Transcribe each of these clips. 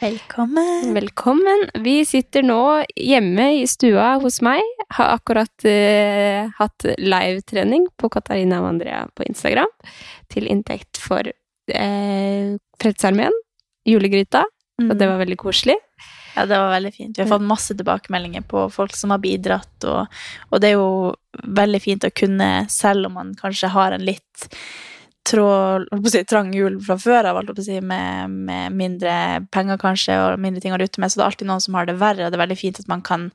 Velkommen. Velkommen. Vi sitter nå hjemme i stua hos meg. Har akkurat uh, hatt livetrening på Katarina og Andrea på Instagram til inntekt for uh, Frelsesarmeen, julegryta. Og det var veldig koselig. Ja, det var veldig fint. Vi har fått masse tilbakemeldinger på folk som har bidratt, og, og det er jo veldig fint å kunne, selv om man kanskje har en litt tråd, holdt si, trang jul fra før av, si, med, med mindre penger kanskje, og mindre ting å rutte med, så det er alltid noen som har det verre, og det er veldig fint at man kan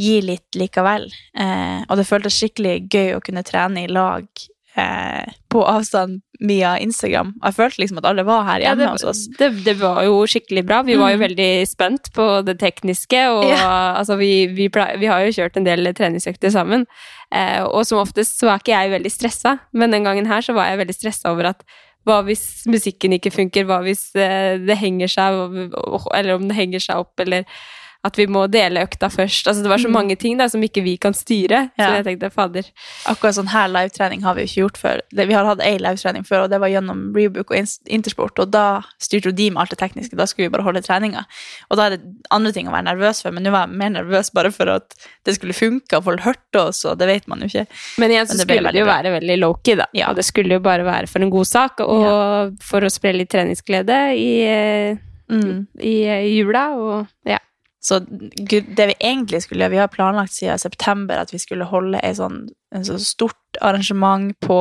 gi litt likevel. Eh, og det føltes skikkelig gøy å kunne trene i lag eh, på avstand via Instagram. Jeg følte liksom at alle var her Ja, hjemme det, hos oss. det, det var jo skikkelig bra. Vi var jo Mm. veldig spent på det tekniske, og altså, vi, vi, ple- vi har jo kjørt en del treningsøkter sammen. Eh, og som oftest så er ikke jeg veldig stressa, men den gangen her så var jeg veldig stressa over at hva hvis musikken ikke funker, hva hvis eh, det henger seg, eller om det henger seg opp, eller at vi må dele økta først. Altså, det var så Mm. mange ting da, som ikke vi kan styre. Så jeg tenkte, fader. akkurat sånn her livetrening har vi jo ikke gjort før. Vi har hatt ei livetrening før, og det var gjennom Rebook og Intersport, og da styrte jo de med alt det tekniske, da skulle vi bare holde treninga. Og da er det andre ting å være nervøs for, men nå var jeg mer nervøs bare for at det skulle funke, og folk hørte oss, og det vet man jo ikke. Men igjen så Men det skulle det jo være veldig low-key, da. Ja. Og det skulle jo bare være for en god sak, og for å spre litt treningsglede i, eh, Mm. i i jula, og ja. Så det vi egentlig skulle gjøre, vi har planlagt siden september at vi skulle holde en sånn, en sånn stort arrangement på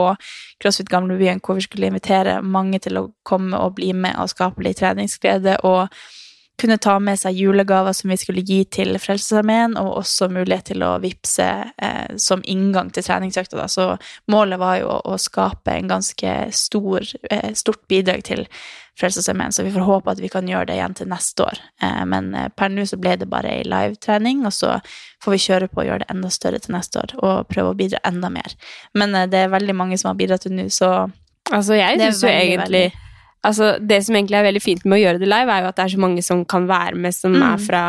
CrossFit Gamlebyen hvor vi skulle invitere mange til å komme og bli med og skape litt treningsglede og kunne ta med seg julegaver som vi skulle gi til Frelsesarmeen, og også mulighet til å vippse eh, som inngang til treningsøkta. Så målet var jo å, å skape en ganske stor, eh, stort bidrag til Frelsesarmeen, så vi får håpe at vi kan gjøre det igjen til neste år. Eh, men eh, per nå så ble det bare ei livetrening, og så får vi kjøre på og gjøre det enda større til neste år, og prøve å bidra enda mer. Men eh, det er veldig mange som har bidratt til nå, så Altså, jeg syns jo veldig, egentlig Altså, det som egentlig er veldig fint med å gjøre det live, er jo at det er så mange som kan være med, som Mm. er fra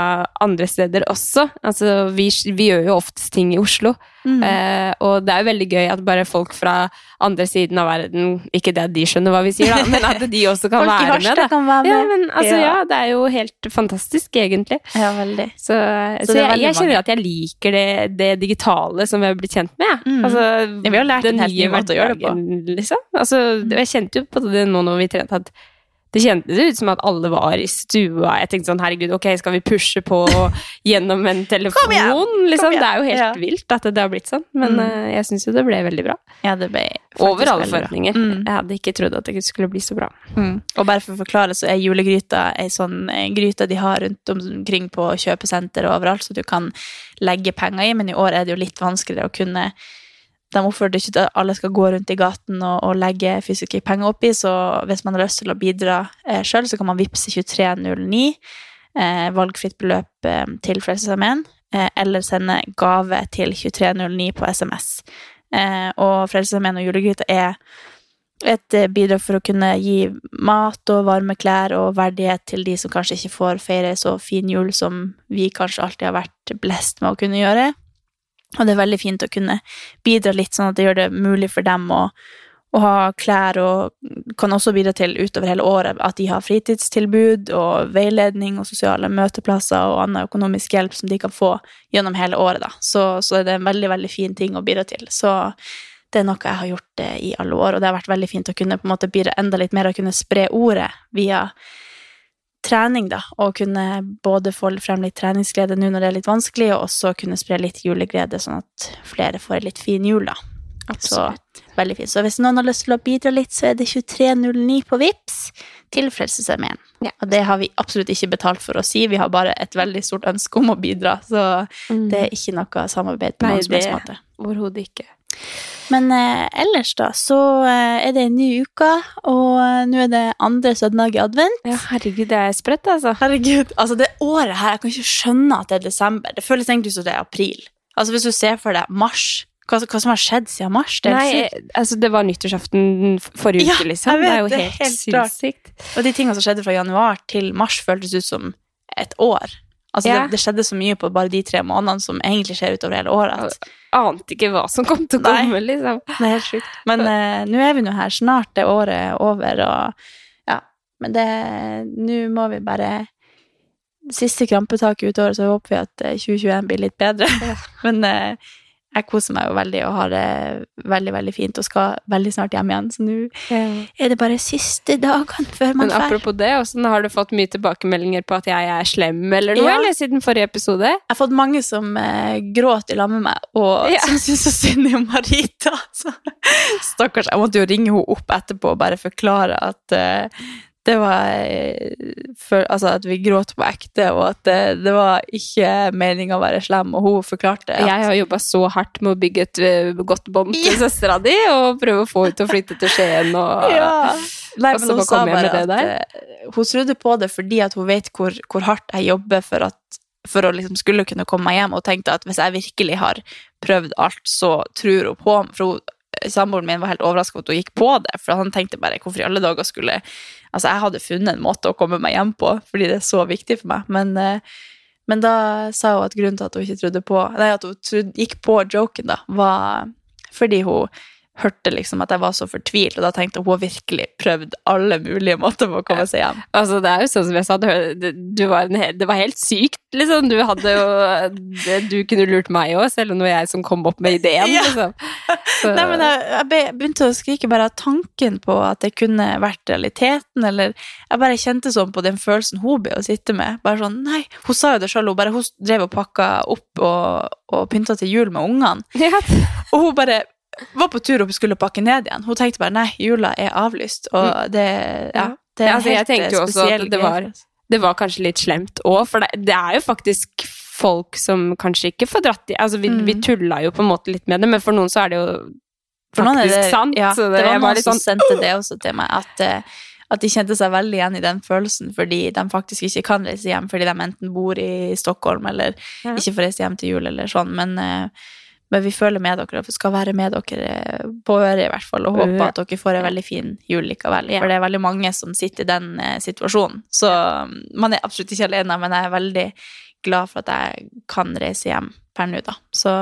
andre steder også. Altså, vi, vi gjør jo oftest ting i Oslo, Mm. eh, og det er jo veldig gøy at bare folk fra andre siden av verden Ikke det at de skjønner hva vi sier, da, men at de også kan være med. Da. kan være med. Ja, men altså, Ja. ja, det er jo helt fantastisk, egentlig. Ja, veldig. Så, så, så jeg, jeg kjenner at jeg liker det, det digitale som vi har blitt kjent med. Mm. Altså, Ja, vi har lært den en helt ny måte å gjøre det på. Liksom. Altså, jeg kjente jo på det nå når vi trente at det kjentes ut som at alle var i stua. Jeg tenkte sånn, herregud, ok, skal vi pushe på gjennom en telefon? Liksom? Det er jo helt Ja. vilt at det har blitt sånn. Men Mm. uh, jeg syns jo det ble veldig bra. Ja, det ble Over alle forventninger. Mm. Jeg hadde ikke trodd at det skulle bli så bra. Mm. Og bare for å forklare, så er julegryta ei sånn gryte de har rundt omkring på kjøpesenter og overalt, så du kan legge penger i, men i år er det jo litt vanskeligere å kunne De oppfordrer ikke til at alle skal gå rundt i gaten og, og legge fysiske penger oppi, så hvis man har lyst til å bidra eh, sjøl, så kan man vippse 2309, eh, valgfritt beløp eh, til Frelsesarmeen, eh, eller sende gave til 2309 på SMS. Eh, og Frelsesarmeen og julegryta er et eh, bidrag for å kunne gi mat og varme klær og verdighet til de som kanskje ikke får feire så fin jul som vi kanskje alltid har vært blest med å kunne gjøre. Og det er veldig fint å kunne bidra litt, sånn at det gjør det mulig for dem å, å ha klær, og kan også bidra til utover hele året at de har fritidstilbud og veiledning og sosiale møteplasser og annen økonomisk hjelp som de kan få gjennom hele året. Da. Så, så det er en veldig, veldig fin ting å bidra til. Så det er noe jeg har gjort eh, i alle år, og det har vært veldig fint å kunne på en måte bidra enda litt mer og kunne spre ordet via trening, da. Og kunne både få frem litt treningsglede nå når det er litt vanskelig, og også kunne spre litt juleglede, sånn at flere får en litt fin jul, da. Absolutt. Så, veldig fint. Så hvis noen har lyst til å bidra litt, så er det 2309 på VIPS til Frelsesarmeen. Ja. Og det har vi absolutt ikke betalt for å si, vi har bare et veldig stort ønske om å bidra. Så det er ikke noe samarbeid på Nei, noen som helst det- måte. Overhodet ikke. Men eh, ellers, da, så eh, er det en ny uke, og eh, nå er det andre søndag i advent. Ja, herregud, det er sprøtt, altså. Herregud, altså det året her, jeg kan ikke skjønne at det er desember. Det føles egentlig som det er april. Altså Hvis du ser for deg mars, hva, hva som har skjedd siden mars? Det er Nei, altså, det var nyttårsaften forrige Ja, uke, liksom. jeg vet, det er jo helt, helt sinnssykt. Og de tingene som skjedde fra januar til mars, føltes ut som et år. Altså Ja. det, det skjedde så mye på bare de tre månedene som egentlig skjer utover hele året. At Ante ikke hva som kom til å Nei. komme, liksom. det er helt sjukt. Men eh, nå er vi nå her. Snart er året over, og ja. Men det Nå må vi bare Siste krampetaket ut året, så håper vi at eh, 2021 blir litt bedre. Men eh, jeg koser meg jo veldig og har det veldig, veldig fint og skal veldig snart hjem igjen. Så nå er det bare siste dagene før man Men drar. apropos det, hvordan har du fått mye tilbakemeldinger på at jeg er slem eller noe, Ja. eller siden forrige episode? Jeg har fått mange som eh, gråter i lag med meg, og Ja. som syns så synd i Marita. Så, stakkars. Jeg måtte jo ringe henne opp etterpå og bare forklare at eh, det var eh, for, Altså at vi gråt på ekte, og at det, det var ikke meninga å være slem, og hun forklarte at Jeg har jobba så hardt med å bygge et godt bånd til søstera di, og prøve å få henne til å flytte til Skien og ja. Nei, Og så bare kom jeg med det at eh, hun trodde på det fordi at hun vet hvor, hvor hardt jeg jobber for, at, for å liksom skulle kunne komme meg hjem, og tenkte at hvis jeg virkelig har prøvd alt, så tror hun på meg. For hun, samboeren min var helt overraska over at hun gikk på det, for han tenkte bare hvorfor i alle dager skulle Altså, jeg hadde funnet en måte å komme meg hjem på, fordi det er så viktig for meg, men eh, men da sa hun at grunnen til at hun ikke trodde på Nei, at hun trodde, gikk på joken, da, var fordi hun hørte liksom at jeg var så fortvilt, og da tenkte hun hun har virkelig prøvd alle mulige måter på å komme seg hjem. Altså, det er jo sånn som jeg sa, du var en, det var helt sykt, liksom. Du hadde jo Du kunne lurt meg òg, selv om det var jeg som kom opp med ideen, Ja. liksom. Så, Nei, men jeg, jeg begynte å skrike bare av tanken på at det kunne vært realiteten, eller jeg bare kjente sånn på den følelsen hun ble å sitte med. Bare sånn, nei, Hun sa jo det sjøl, hun bare hun drev og pakka opp og, og pynta til jul med ungene. ja, Og hun bare var på tur opp og skulle pakke ned igjen. Hun tenkte bare nei, jula er avlyst, og det Ja. Det er Altså, jeg tenkte jo eh, også at det var- det var kanskje litt slemt òg, for det, det er jo faktisk folk som kanskje ikke får dratt i Altså, vi, Mm. vi tulla jo på en måte litt med det, men for noen så er det jo For noen er det, sant. Ja, så det, var noen litt som sånn sendte det også til meg, at, eh, at de kjente seg veldig igjen i den følelsen, fordi de faktisk ikke kan reise hjem, fordi de enten bor i Stockholm eller Ja. ikke får reise hjem til jul eller sånn, men, eh, men vi føler med dere, og vi skal være med dere eh, på øret i hvert fall, og håper at dere får en veldig fin jul likevel, for det er veldig mange som sitter i den eh, situasjonen. Så mm, man er absolutt ikke alene, men jeg er veldig glad for at jeg kan reise hjem per nå, da. Så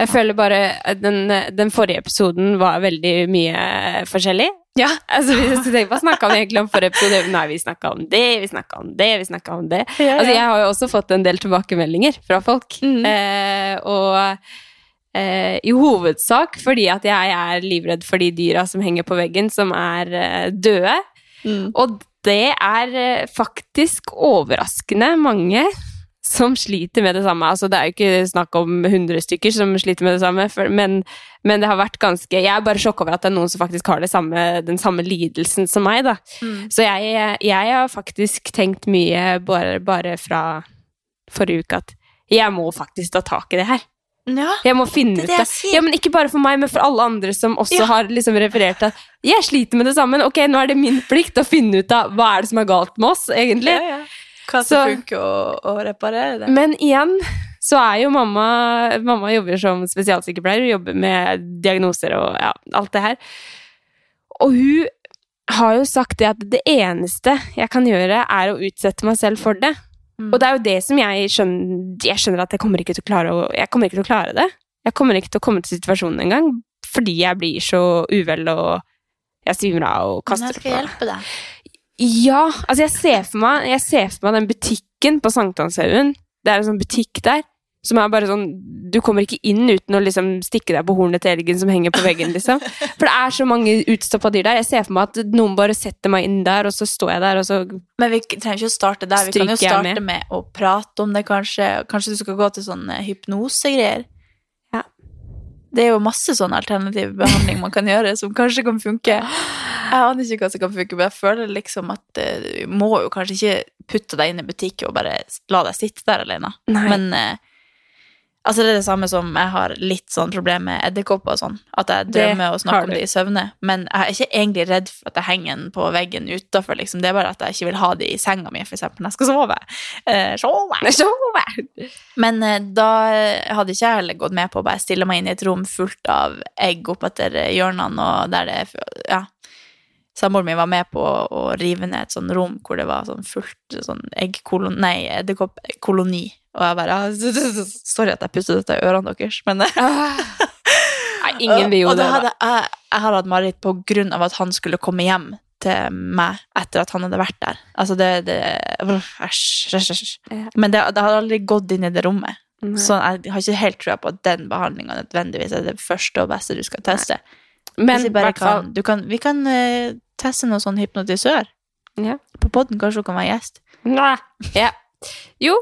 Jeg føler bare den, den forrige episoden var veldig mye forskjellig. ja, Altså, hvis du tenker, Hva snakka vi egentlig om forrige episode? Nei, vi snakka om det, vi snakka om det, vi snakka om det. Altså, jeg har jo også fått en del tilbakemeldinger fra folk. Mm. Eh, og eh, i hovedsak fordi at jeg er livredd for de dyra som henger på veggen, som er eh, døde. Mm. Og det er eh, faktisk overraskende mange som sliter med det samme. Altså, det er jo ikke snakk om 100 stykker som sliter med det samme, for, men, men det har vært ganske Jeg er bare sjokka over at det er noen som faktisk har det samme, den samme lidelsen som meg, da. Mm. Så jeg, jeg har faktisk tenkt mye bare, bare fra forrige uke at jeg må faktisk ta tak i det her. Ja. Jeg må finne Det ut det det. Ja, men Ikke bare for meg, men for alle andre som også Ja. har liksom referert at jeg sliter med det sammen. Ok, nå er det min plikt å finne ut av hva er det som er galt med oss, egentlig. Ja. Hva som funker å, å reparere det. Men igjen så er jo mamma Mamma jobber som spesialsykepleier og jobber med diagnoser og ja, alt det her. Og hun har jo sagt det at det eneste jeg kan gjøre, er å utsette meg selv for det. Mm. Og det er jo det som jeg skjønner Jeg skjønner at jeg kommer ikke til å klare, å, jeg kommer ikke til å klare det. Jeg kommer ikke til å komme til situasjonen engang, fordi jeg blir så uvel og jeg svimer av og kaster Men kaster jeg skal hjelpe deg. ja, altså jeg ser for meg, jeg ser for meg den butikken på Sankthanshaugen. Det er en sånn butikk der. Som er bare sånn Du kommer ikke inn uten å liksom stikke deg på hornet til elgen som henger på veggen, liksom. For det er så mange utstoppa dyr der. Jeg ser for meg at noen bare setter meg inn der, og så står jeg der, og så Men vi trenger ikke å starte der. Vi kan jo starte med. å prate om det, kanskje. Kanskje du skal gå til sånne hypnosegreier. Ja. Det er jo masse sånn alternativ behandling man kan gjøre, som kanskje kan funke. Jeg aner ikke hva som kan funke, men jeg føler liksom at eh, du må jo kanskje ikke putte deg inn i butikk og bare la deg sitte der alene. Nei. Men eh, altså det er det samme som jeg har litt sånn problem med edderkopper og sånn. At jeg drømmer og snakker om det i søvne. Men jeg er ikke egentlig redd for at jeg henger den på veggen utafor, liksom. Det er bare at jeg ikke vil ha det i senga mi, for eksempel, når jeg skal sove. Eh, sove. sove. Men eh, da hadde ikke jeg heller gått med på å bare stille meg inn i et rom fullt av egg oppetter hjørnene, og der det er Ja. Samboeren min var med på å, å rive ned et sånt rom hvor det var sånn fullt sånn eggkoloni Nei, edderkoppkoloni. Og jeg bare ah, Sorry at jeg pustet dette i ørene deres, men Nei, ingen vil jo det. hadde jeg, jeg har hatt mareritt på grunn av at han skulle komme hjem til meg etter at han hadde vært der. Altså, det, det Æsj, æsj, æsj. Men det, det hadde aldri gått inn i det rommet. Nei. Så jeg har ikke helt trua på at den behandlinga nødvendigvis er det første og beste du skal teste. Men hvert fall kan, du kan, vi kan uh, teste noe sånn hypnotisør. Ja. På poden kanskje hun kan være gjest. Nei. Ja. Jo.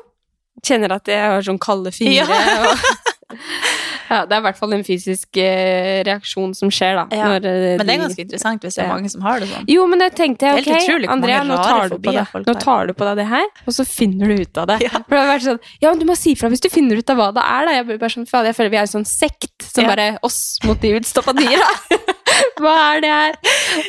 Kjenner at jeg har sånn kalde fingre. Ja. Og, ja, det er i hvert fall en fysisk eh, reaksjon som skjer, da. Ja. Når, eh, Men det er de- ganske interessant hvis det er mange som har det sånn. Jo, men det tenkte jeg, ok, Andrea, nå tar, du på deg, nå tar du på deg det her, og så finner du ut av det. Ja. For det har vært sånn, ja, men du må si fra hvis du finner ut av hva det er, da. Jeg, bare sånn, jeg føler vi er en sånn sekt, som bare oss mot de utstoppa dyra. hva er det her?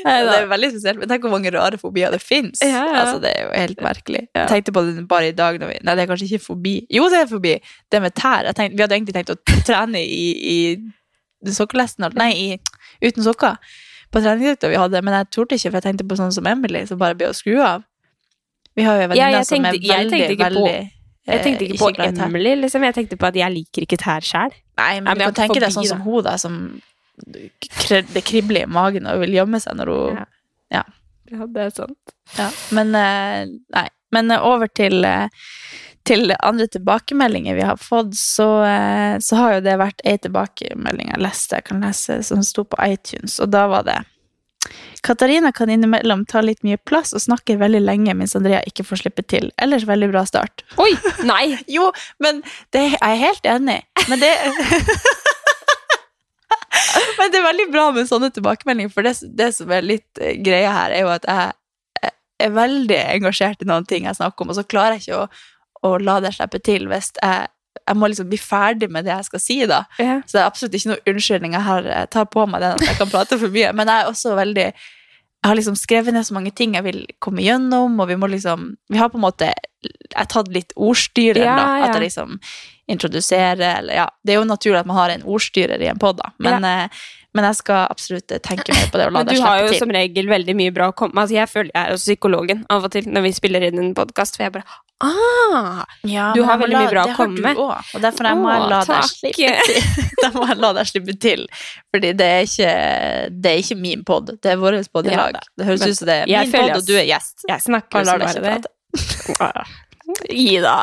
Nei, Det er veldig spesielt, men tenk hvor mange rare fobier det fins. Ja, ja. Altså, det er jo helt merkelig. Jeg tenkte på det bare i dag. Når vi, nei, det er kanskje ikke fobi. Jo, det er fobi. Det med tær. Tenkte, vi hadde egentlig tenkt å trene i, i sokkelesten, nei, i, uten sokker. På treningsøkta vi hadde, men jeg torde ikke, for jeg tenkte på sånn som Emily, som bare ble å skru av. Vi har jo en Ja, venninne som er veldig, veldig Jeg tenkte ikke, ikke på. Emily, liksom. Jeg tenkte på at jeg liker ikke tær sjæl. Nei, Ja, men men du kan tenke deg sånn som hun, da, som det kribler i magen og vil gjemme seg når hun Ja. Ja. Ja, det er sant. Ja, men eh, nei. Men eh, over til, eh, til andre tilbakemeldinger vi har fått, så, så har jo det vært ei tilbakemelding jeg leste, jeg kan lese, som sto på iTunes, og da var det Katarina kan innimellom ta litt mye plass og snakker veldig lenge mens Andrea ikke får slippe til. Ellers veldig bra start. Oi! Nei! Jo, men det jeg er helt enig. Men det Men det er veldig bra med sånne tilbakemeldinger, for det, det som er litt eh, greia her, er jo at jeg, jeg er veldig engasjert i noen ting jeg snakker om, og så klarer jeg ikke å, å la det slippe til hvis jeg jeg må liksom bli ferdig med det jeg skal si, da. Ja. Så det er absolutt ikke noen unnskyldning jeg har. Jeg tar på meg den at jeg kan prate for mye. Men jeg er også veldig Jeg har liksom skrevet ned så mange ting jeg vil komme gjennom, og vi må liksom Vi har på en måte Jeg har tatt litt ordstyrer, Ja, da. At jeg liksom introduserer eller Ja, det er jo naturlig at man har en ordstyrer i en pod, da. Men, ja. men jeg skal absolutt eh, tenke mer på det og la Men til. du har jo til. som regel veldig mye bra å komme Altså, jeg føler jeg er jo psykologen av og til når vi spiller inn en podkast, for jeg bare Ah! Ja, Du har veldig la- mye bra å det har komme du òg, og derfor må jeg la deg slippe til. Da må jeg la deg slippe til. Fordi det er ikke, det er ikke min pod, det er vår pod i lag. det høres ut som det er min pod, og du er gjest. Jeg snakker Og lar deg bare ikke det. Gi da.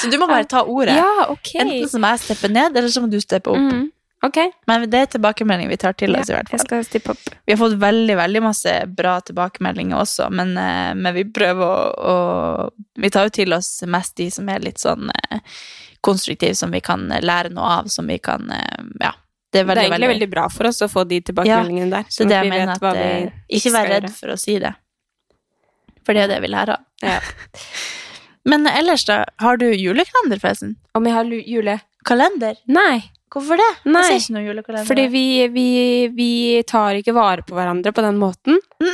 Så du må bare ta ordet. Ja, ok. Enten så må jeg steppe ned, eller så må du steppe opp. Mm. Ok. Men det er tilbakemelding vi tar til Ja, oss, i hvert jeg skal stippe opp. Vi har fått veldig veldig masse bra tilbakemeldinger også, men, eh, men vi prøver å, å Vi tar jo til oss mest de som er litt sånn eh, konstruktive, som vi kan eh, lære noe av, som vi kan Ja. Det er Det veldig, er egentlig veldig bra for oss å få de tilbakemeldingene der. Så sånn det jeg mener at vi Ikke vær redd for å si det. For det er det vi lærer av. Ja. Men ellers, da? Har du julekalender, forresten? Om jeg har julekalender? jule... Kalender? Nei. Hvorfor det? Nei. Jeg ser ikke noen julekalender. Fordi vi, vi, vi tar ikke vare på hverandre på den måten.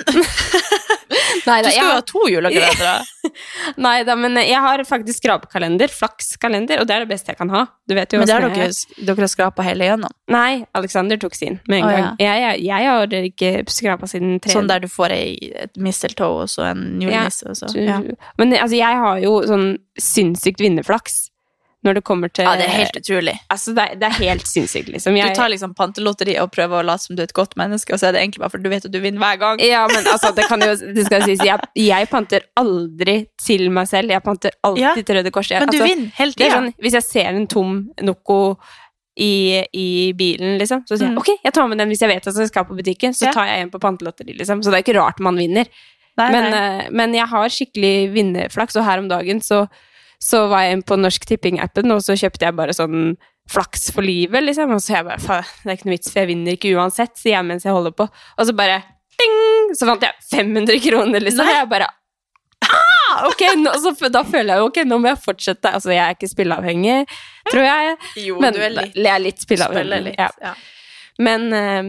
Nei Du skal jo ha to julekalendere. nei da, men jeg har faktisk skrapekalender, flakskalender, og det er det beste jeg kan ha. Du vet jo Men det har dere, dere skrapa hele gjennom? Nei, Alexander tok sin med en oh, gang. Jeg, jeg, jeg har ikke skrapa siden tre Sånn der du får ei, et mistletoe og så en julenisse. og så. Ja. Men altså, jeg har jo sånn sinnssykt vinnerflaks. Når det kommer til Ja, det er helt utrolig. Altså, det er, det er helt sinnssykt, liksom. Du tar liksom pantelotteri og prøver å late som du er et godt menneske, og så er det egentlig bare fordi du vet at du vinner hver gang. Ja, men altså, det kan jo det skal sies. Jeg, jeg panter aldri til meg selv. Jeg panter alltid Ja, til Røde Kors. Jeg, Men du altså, vinner hele tida. sånn, hvis jeg ser en tom Noco i, i bilen, liksom, så sier jeg Mm. ok, jeg tar med den hvis jeg vet at jeg skal på butikken. Så Ja. tar jeg en på pantelotteri, liksom. Så det er ikke rart man vinner. Nei, Men, nei. eh, men jeg har skikkelig vinnerflaks, og her om dagen så, så var jeg inn på Norsk Tipping-appen, og så kjøpte jeg bare sånn flaks for livet, liksom. Og så jeg bare, faen, det er ikke noe vits, for jeg vinner ikke uansett, sier jeg mens jeg holder på. Og så bare, ding, så vant jeg 500 kroner, liksom. Og jeg bare, ah, ok, nå, så, da føler jeg jo, ok, nå må jeg fortsette. Altså, jeg er ikke spilleavhengig, tror jeg. Jo, men du er litt. jeg er litt spilleavhengig. litt. Ja. Ja. Men, eh,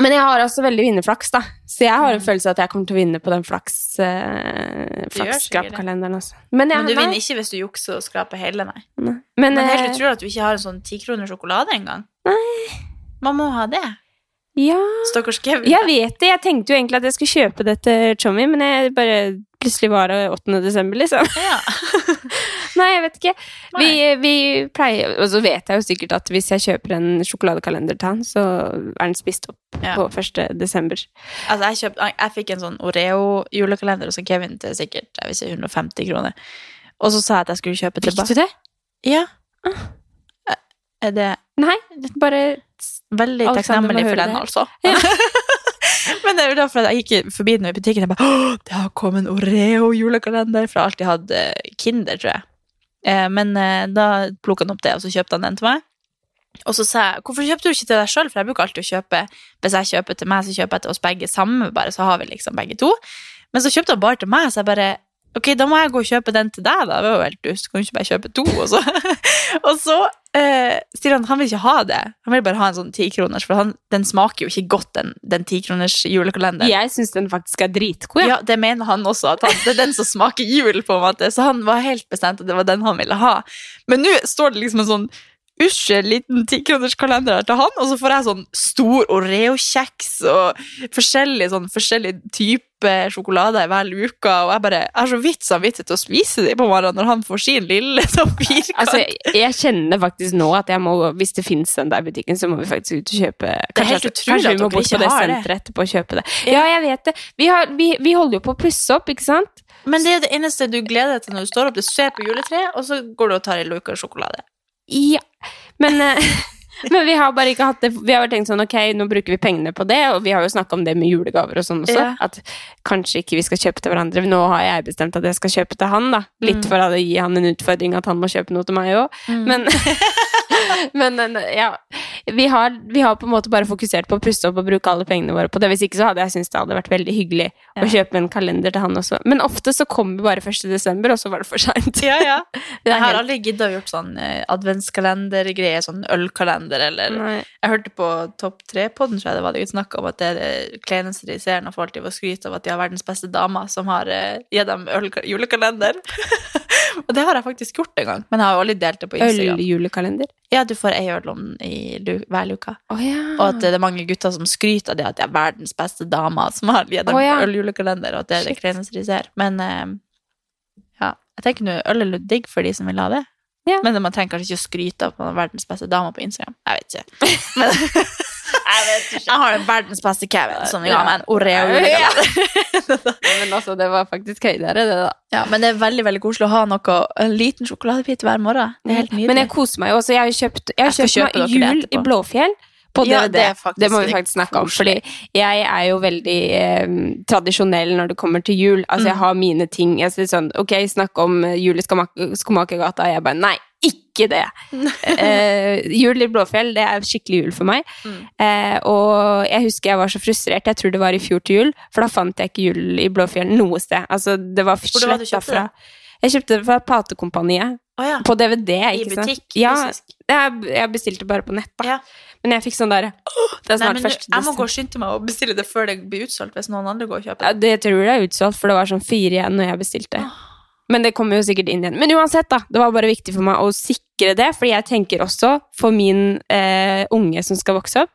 men jeg har også veldig vinnerflaks, da. Så jeg har en følelse av at jeg kommer til å vinne på den flaks, Mm. Det. flaksskrapkalenderen. Altså. Men, jeg, Men du nei, vinner ikke hvis du jukser og skraper hele, nei. nei. Men, Men helt eh, utrolig at du ikke har en sånn tikroner sjokolade engang. Man må ha det. ja, Stakkars Kevin. jeg vet det. Jeg tenkte jo egentlig at jeg skulle kjøpe det til Chommy, men jeg bare plutselig var det 8. desember, liksom. Ja. Nei, jeg vet ikke. Vi, vi pleier Og så vet jeg jo sikkert at hvis jeg kjøper en sjokoladekalender til han, så er den spist opp Ja. på 1. desember. Altså, jeg, kjøpt, jeg fikk en sånn Oreo-julekalender hos Kevin til sikkert jeg vil si 150 kroner. Og så sa jeg at jeg skulle kjøpe tilbake. Fikk du det? Ja. Er det Nei, bare veldig takknemlig for den, altså. altså? Men det er jo derfor jeg gikk forbi den i butikken og jeg bare Åh, det har kommet en Oreo-julekalender! For jeg har alltid hatt eh, Kinder, tror jeg. Eh, men eh, da plukka han opp det, og så kjøpte han den til meg. Og så sa jeg hvorfor kjøpte du ikke til deg sjøl? For jeg bruker alltid å kjøpe Hvis jeg kjøper til meg, så kjøper jeg til oss begge sammen, bare så har vi liksom begge to. Men så kjøpte han bare til meg, så jeg bare Ok, da må jeg gå og kjøpe den til deg, da. Det var jo helt dust. Kan du ikke bare kjøpe to? Og så, og så eh, sier han han vil ikke ha det. Han vil bare ha en sånn tikroners, for han, den smaker jo ikke godt, den, den tikroners julekalenderen. Jeg syns den faktisk er dritgod. Ja, det mener han også, at han, det er den som smaker jul, på en måte. Så han var helt bestemt at det var den han ville ha. Men nå står det liksom en sånn ussel liten tikronerskalender til han, og så får jeg sånn stor Oreo-kjeks og forskjellig sånn forskjellig type sjokolader hver uke, og jeg bare jeg har så vidt samvittighet til å spise dem på morgenen når han får sin lille sånn firkant. Altså, jeg, jeg kjenner faktisk nå at jeg må, hvis det finnes den der butikken, så må vi faktisk ut og kjøpe. Det er helt utrolig kanskje at vi må bort på det senteret etterpå og kjøpe det. Ja, jeg vet det. Vi, har, vi, vi holder jo på å pusse opp, ikke sant? Men det er det eneste du gleder deg til når du står opp, du ser på juletreet, og så går du og tar en luke sjokolade. Ja. Men, eh, men vi har bare ikke hatt det Vi har bare tenkt sånn, ok, nå bruker vi pengene på det, og vi har jo snakka om det med julegaver og sånn også, Ja. at kanskje ikke vi skal kjøpe til hverandre. Nå har jeg bestemt at jeg skal kjøpe til han, da. Litt Mm. for å gi han en utfordring at han må kjøpe noe til meg òg. Men, men eh, ja. Vi har, vi har på en måte bare fokusert på å pusse opp og bruke alle pengene våre på det. Hvis ikke så hadde jeg syntes det hadde vært veldig hyggelig å kjøpe en kalender til han også. Men ofte så kommer bare 1. desember, og så var det for seint. Ja, ja. Jeg har aldri giddet å gjort sånn eh, adventskalendergreie, sånn ølkalender, eller Nei. Jeg hørte på Topp tre-podden, tror jeg det var det snakk om at det er det kleneste de ser når folk driver og skryter av at de har verdens beste damer som har eh, gitt dem øl julekalender. og det har jeg faktisk gjort en gang, men jeg har jo aldri delt det på Instagram. Øljulekalender. Ja, du får ei øl i hver luke. Oh, ja. Og at det er mange gutter som skryter av det at de er verdens beste damer som har gitt dem Å, ja. øljulekalender, og at det er det kleineste de ser. Men eh, ja, jeg tenker nå øl er digg for de som vil ha det. Ja. Men man trenger kanskje ikke å skryte av at man har verdens beste dame på Instagram. Jeg vet ikke. Men jeg, vet ikke. jeg har den verdens beste Kevin som ga ha meg en Oreo. Ja. Men altså, det var faktisk høydere, det, da. Ja, men det er veldig veldig koselig å ha noe, en liten sjokoladebit hver morgen. Det er helt nydelig. Men jeg koser meg jo også. Jeg har kjøpt, jeg har kjøpt meg jul i. Blåfjell. På Ja, det det, må vi faktisk snakke om. Fordi jeg er jo veldig eh, tradisjonell når det kommer til jul. Altså, Mm. jeg har mine ting. Jeg sier sånn, ok, snakk om eh, jul i Skomak- Skomakergata. Jeg bare, nei, ikke det! eh, jul i Blåfjell, det er skikkelig jul for meg. Mm. Eh, og jeg husker jeg var så frustrert. Jeg tror det var i fjor til jul, for da fant jeg ikke jul i Blåfjell noe sted. Altså, det var sletta kjøpte det? Jeg kjøpte det fra Platekompaniet. Å ja. På DVD, ikke sant? I butikk, Ja, jeg, jeg bestilte bare på nett, da. Ja. Men jeg fikk sånn der Det er Nei, snart men første jeg må gå og skynde meg og bestille det før det blir utsolgt, hvis noen andre går og kjøper det. det tror jeg er utsolgt, for det var sånn fire igjen når jeg bestilte. Men det kommer jo sikkert inn igjen. Men uansett, da. Det var bare viktig for meg å sikre det, fordi jeg tenker også for min eh, unge som skal vokse opp,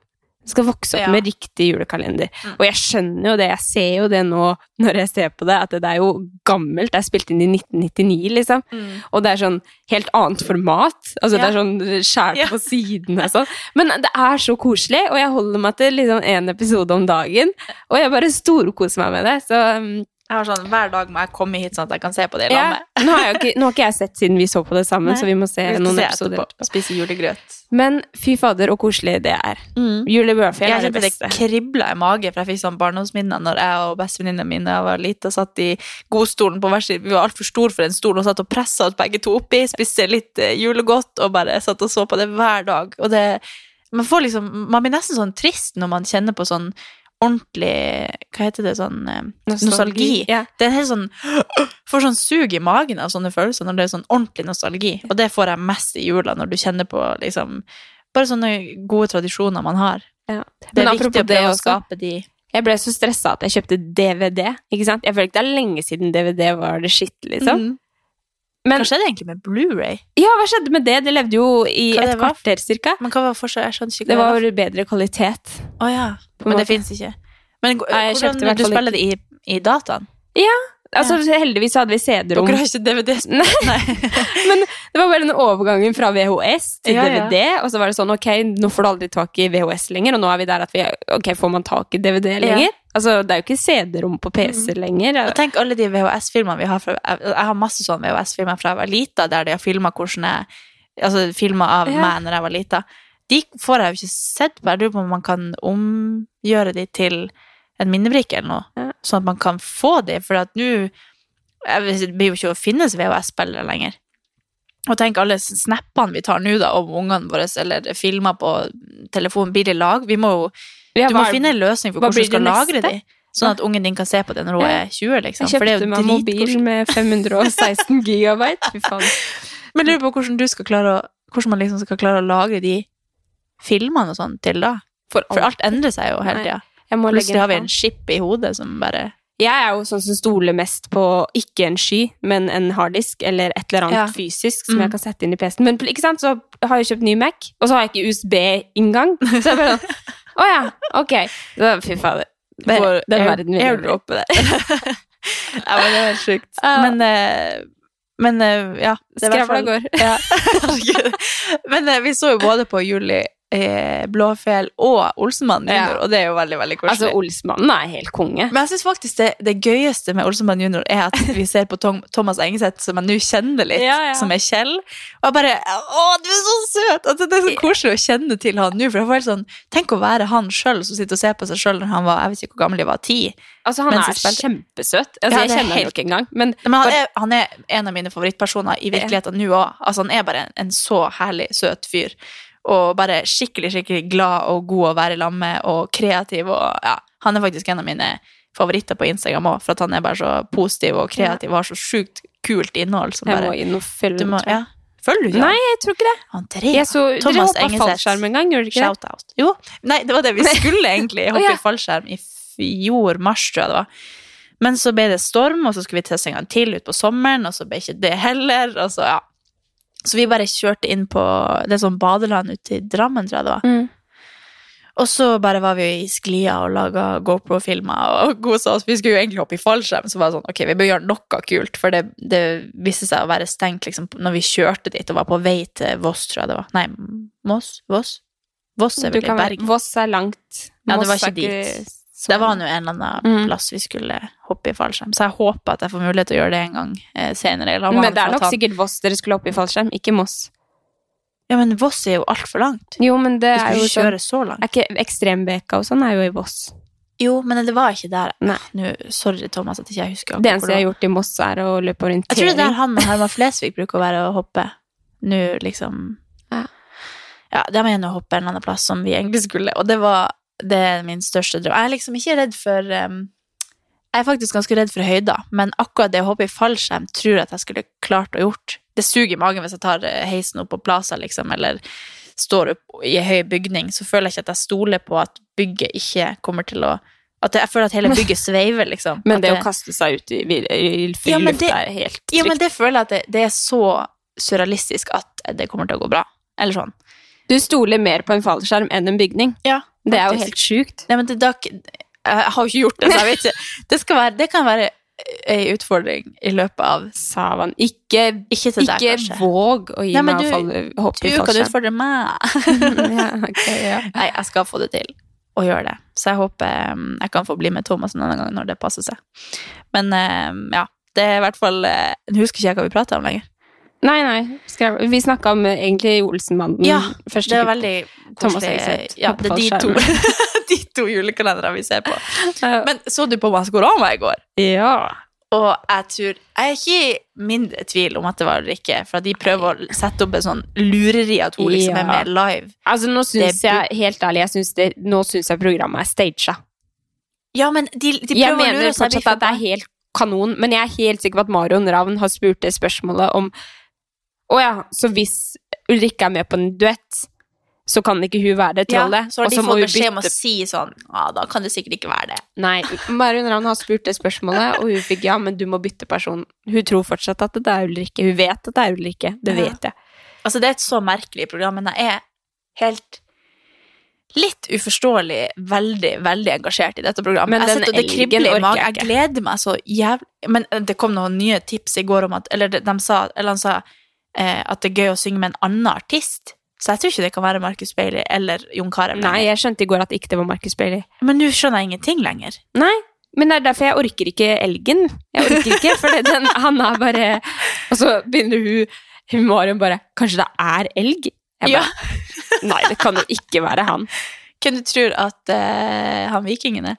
Skal vokse opp Ja. med riktig julekalender. Mm. Og jeg skjønner jo det, jeg ser jo det nå når jeg ser på det, at det er jo gammelt. Det er spilt inn i 1999, liksom. Og det er sånn helt annet format. Altså det er sånn skjært Ja. på sidene og sånn. Men det er så koselig, og jeg holder meg til liksom en episode om dagen. Og jeg bare storkoser meg med det. Så um, Jeg har sånn, Hver dag må jeg komme hit sånn at jeg kan se på det i ja, lag med. nå, har jeg ikke, nå har ikke jeg sett siden vi så på det sammen, Nei. så vi må se Vi noen se episoder. etterpå. Spise julegrøt. Men fy fader, og koselig det er. Jule Bøfjell er det kjente det beste. kribla i magen, for jeg fikk sånn barndomsminner når jeg og bestevenninnene mine jeg var lite, satt i godstolen på hver side. Vi var altfor store for en stol og satt og pressa oss begge to oppi, spiste litt eh, julegodt og bare satt og så på det hver dag. Og det Man får liksom Man blir nesten sånn trist når man kjenner på sånn ordentlig Hva heter det? Sånn eh, nostalgi. Ja. Det er helt sånn Får sånn sug i magen av sånne følelser når det er sånn ordentlig nostalgi. Og det får jeg mest i jula, når du kjenner på liksom Bare sånne gode tradisjoner man har. Ja. Det er viktig å det prøve å skape de Jeg ble så stressa at jeg kjøpte DVD. Ikke sant? Jeg føler ikke det er lenge siden DVD var det shit, liksom. Mhm. Men Hva skjedde egentlig med Blu-ray? ja, hva skjedde med det? Det levde jo i Hva et kvarter cirka. Men hva var forskjellen? Jeg skjønner ikke Det var var bedre kvalitet. Å ja. Men måte. Det fins ikke. Men Nei, jeg kjøpte hvordan du spiller det i, i dataen? Altså, heldigvis hadde vi CD-rom. Dere har ikke DVD-spill? Nei. Men det var bare den overgangen fra VHS til Ja, ja. DVD, og så var det sånn, ok, nå får du aldri tak i VHS lenger, og nå er vi der at vi, ok, får man tak i DVD lenger? Altså, det er jo ikke CD-rom på PC lenger. Og tenk alle de VHS-filmene vi har fra Jeg, har masse sånne VHS-filmer fra jeg var lita, der de har filma Altså filmer av Ja. meg når jeg var lita. De får jeg jo ikke sett på. Jeg lurer på om man kan omgjøre de til en minnebrikke eller noe, Ja. sånn at man kan få de, for at nå blir jo ikke å finnes VHS-spillere lenger. Og tenk alle snappene vi tar nå da om ungene våre, eller filmer på telefonen, blir de lag? Vi må jo Ja, Du må hva- finne en løsning for hvordan du skal lagre de. Sånn at ungen din kan se på det når hun er 20, liksom. Jeg kjøpte meg mobil med 516 gigabyte. Fy faen. Men lurer på hvordan du skal klare å Hvordan man liksom skal klare å lagre de filmene og sånn til da. For For alt endrer seg jo hele tida. Plutselig har vi en skip chip i hodet som bare Jeg er jo sånn som stoler mest på ikke en sky, men en harddisk eller et eller annet Ja. fysisk som Mm. jeg kan sette inn i PC-en. Men ikke sant, så har jeg kjøpt ny Mac, og så har jeg ikke USB-inngang. Så jeg bare sånn Å ja, ok. Så, fy fader. Den verden vil jeg bli. airdroppe det. ja, men det var sjukt. Ja. Men, uh, men eh, ja. Skravla går. Ja. Men eh, vi så jo både på Julie eh, Blåfjell og Olsenmannen Ja. junior, og det er jo veldig, veldig koselig. Altså, Olsenmannen er helt konge. Men jeg synes faktisk det, det gøyeste med Olsenmann junior er at vi ser på Tom, Thomas Engeseth, som jeg nå kjenner litt, Ja, ja. som er Kjell. Og jeg bare Å, du er så søt! Altså, det er så koselig å kjenne til han nå. For jeg får helt sånn, Tenk å være han sjøl som sitter og ser på seg sjøl når han var jeg vet ikke hvor gammel jeg var, ti. Altså, han er spilte. kjempesøt. Altså, Ja, jeg er kjenner helt- ikke engang. Men, Men han er, han er en av mine favorittpersoner i virkeligheten nå òg. Altså, han er bare en, en så herlig søt fyr. Og bare skikkelig, skikkelig glad og god å være lag med, og kreativ og ja. Han er faktisk en av mine favoritter på Instagram òg, for at han er bare så positiv og kreativ og har så sjukt kult innhold. Som jeg bare, må inn og følge du må, ja. Følger du ikke Nei, jeg tror ikke det. Andrea. Jeg så, dere Thomas hoppa Engeseth. fallskjerm en gang, gjorde dere ikke det? Shout-out. Jo. Nei, det var det vi skulle egentlig. Hoppe oh, ja. i fallskjerm i fjor, mars, tror jeg det var. Men så ble det storm, og så skulle vi teste en gang til utpå sommeren, og så ble ikke det heller. Og så, ja. Så vi bare kjørte inn på det sånn badeland ute i Drammen, tror jeg det var. Mm. Og så bare var vi i sklia og laga GoPro-filmer og kosa oss. Vi skulle jo egentlig hoppe i fallskjerm, så var det sånn, ok, vi bør gjøre noe kult. For det, det viste seg å være stengt liksom, når vi kjørte dit og var på vei til Voss, tror jeg det var. Nei, Moss? Voss? Voss er vel i Bergen. Voss er langt. Ja, det var ikke dit. Så Det var nå en eller annen Mm. plass vi skulle hoppe i fallskjerm. Så jeg håper at jeg får mulighet til å gjøre det en gang eh, senere. Men det er nok ta- sikkert Voss dere skulle hoppe i fallskjerm, ikke Moss. Ja, men Voss er jo altfor langt. Jo, men det er jo sånn kjøre så langt. Er ikke Ekstrembeka og sånn er jo i Voss. Jo, men det var ikke der. Nei. Nå, sorry, Thomas, at ikke jeg husker. Det eneste jeg har gjort i Moss, er å løpe Jeg tror det er der han Herman Flesvig bruker å være og hoppe. Nå, liksom Ja. Ja, var gjennom å hoppe en eller annen plass som vi egentlig skulle, og det var det er min største drøm. Jeg er liksom ikke redd for um, Jeg er faktisk ganske redd for høyder, men akkurat det å hoppe i fallskjerm tror jeg at jeg skulle klart å gjort. Det suger i magen hvis jeg tar eh, heisen opp på Plaza, liksom, eller står opp i en høy bygning, så føler jeg ikke at jeg stoler på at bygget ikke kommer til å at jeg, føler at hele bygget sveiver, liksom. Men det, det å kaste seg ut i, i, fri Ja, luft er helt trygt. Ja, men det føler jeg at det, det er så surrealistisk at det kommer til å gå bra. Eller sånn. Du stoler mer på en fallskjerm enn en bygning. Ja, Det er jo helt sjukt. Nei, men det, da, jeg har jo ikke gjort det, så jeg vet ikke. Det, være, det kan være ei utfordring i løpet av Savan. Ikke, Ikke til deg, ikke kanskje. våg å gi Nei, meg du- å i fallskjerm. Du kan utfordre meg. ja, okay, ja. Nei, jeg skal få det til å gjøre det. Så jeg håper um, jeg kan få bli med Thomas en annen gang når det passer seg. Men um, ja, det er i hvert fall uh, Nå husker ikke jeg hva vi prater om lenger. Nei, nei. Skrev, vi snakka om eh, egentlig Olsenmannen. Ja, første Det er veldig koselig. Ja, det er de to, de to julekalenderne vi ser på. Men så du på Maskorama i går? ja. Og jeg tror Jeg er ikke i mindre tvil om at det var Ulrikke, for de prøver å sette opp en sånn lureri at hun liksom Ja. er med live. Altså, nå syns Det- jeg, helt ærlig, jeg synes det, nå syns jeg programmet er staged. Ja, men de, de prøver Jeg å lure oss. jeg mener fortsatt at det er helt kanon, men jeg er helt sikker på at Marion Ravn har spurt det spørsmålet om Å ja, så hvis Ulrikke er med på en duett, så kan ikke hun være det trollet? Ja, så har de fått beskjed om å si sånn Ja, da kan det sikkert ikke være det. Nei, Marion Ravn har spurt det spørsmålet, og hun fikk ja, men du må bytte person. Hun tror fortsatt at det er Ulrikke. Hun vet at det er Ulrikke. Det vet jeg. Altså, det er et så merkelig program, men jeg er helt litt uforståelig veldig, veldig engasjert i dette programmet. Men jeg det elgen orker jeg Jeg gleder meg så jævlig Men det kom noen nye tips i går om at Eller de, de sa, eller han sa eh, at det er gøy å synge med en annen artist. Så jeg tror ikke det kan være Marcus Bailey eller Jon Carew. Nei, jeg skjønte i går at ikke det var Marcus Bailey. Men nå skjønner jeg ingenting lenger. Nei, men det er derfor jeg orker ikke elgen. Jeg orker ikke, for den, han er bare Og så begynner hun, hun Marion bare Kanskje det er elg? Jeg Ja. Nei, det kan jo ikke være han. Hvem du tror at uh, han vikingen er?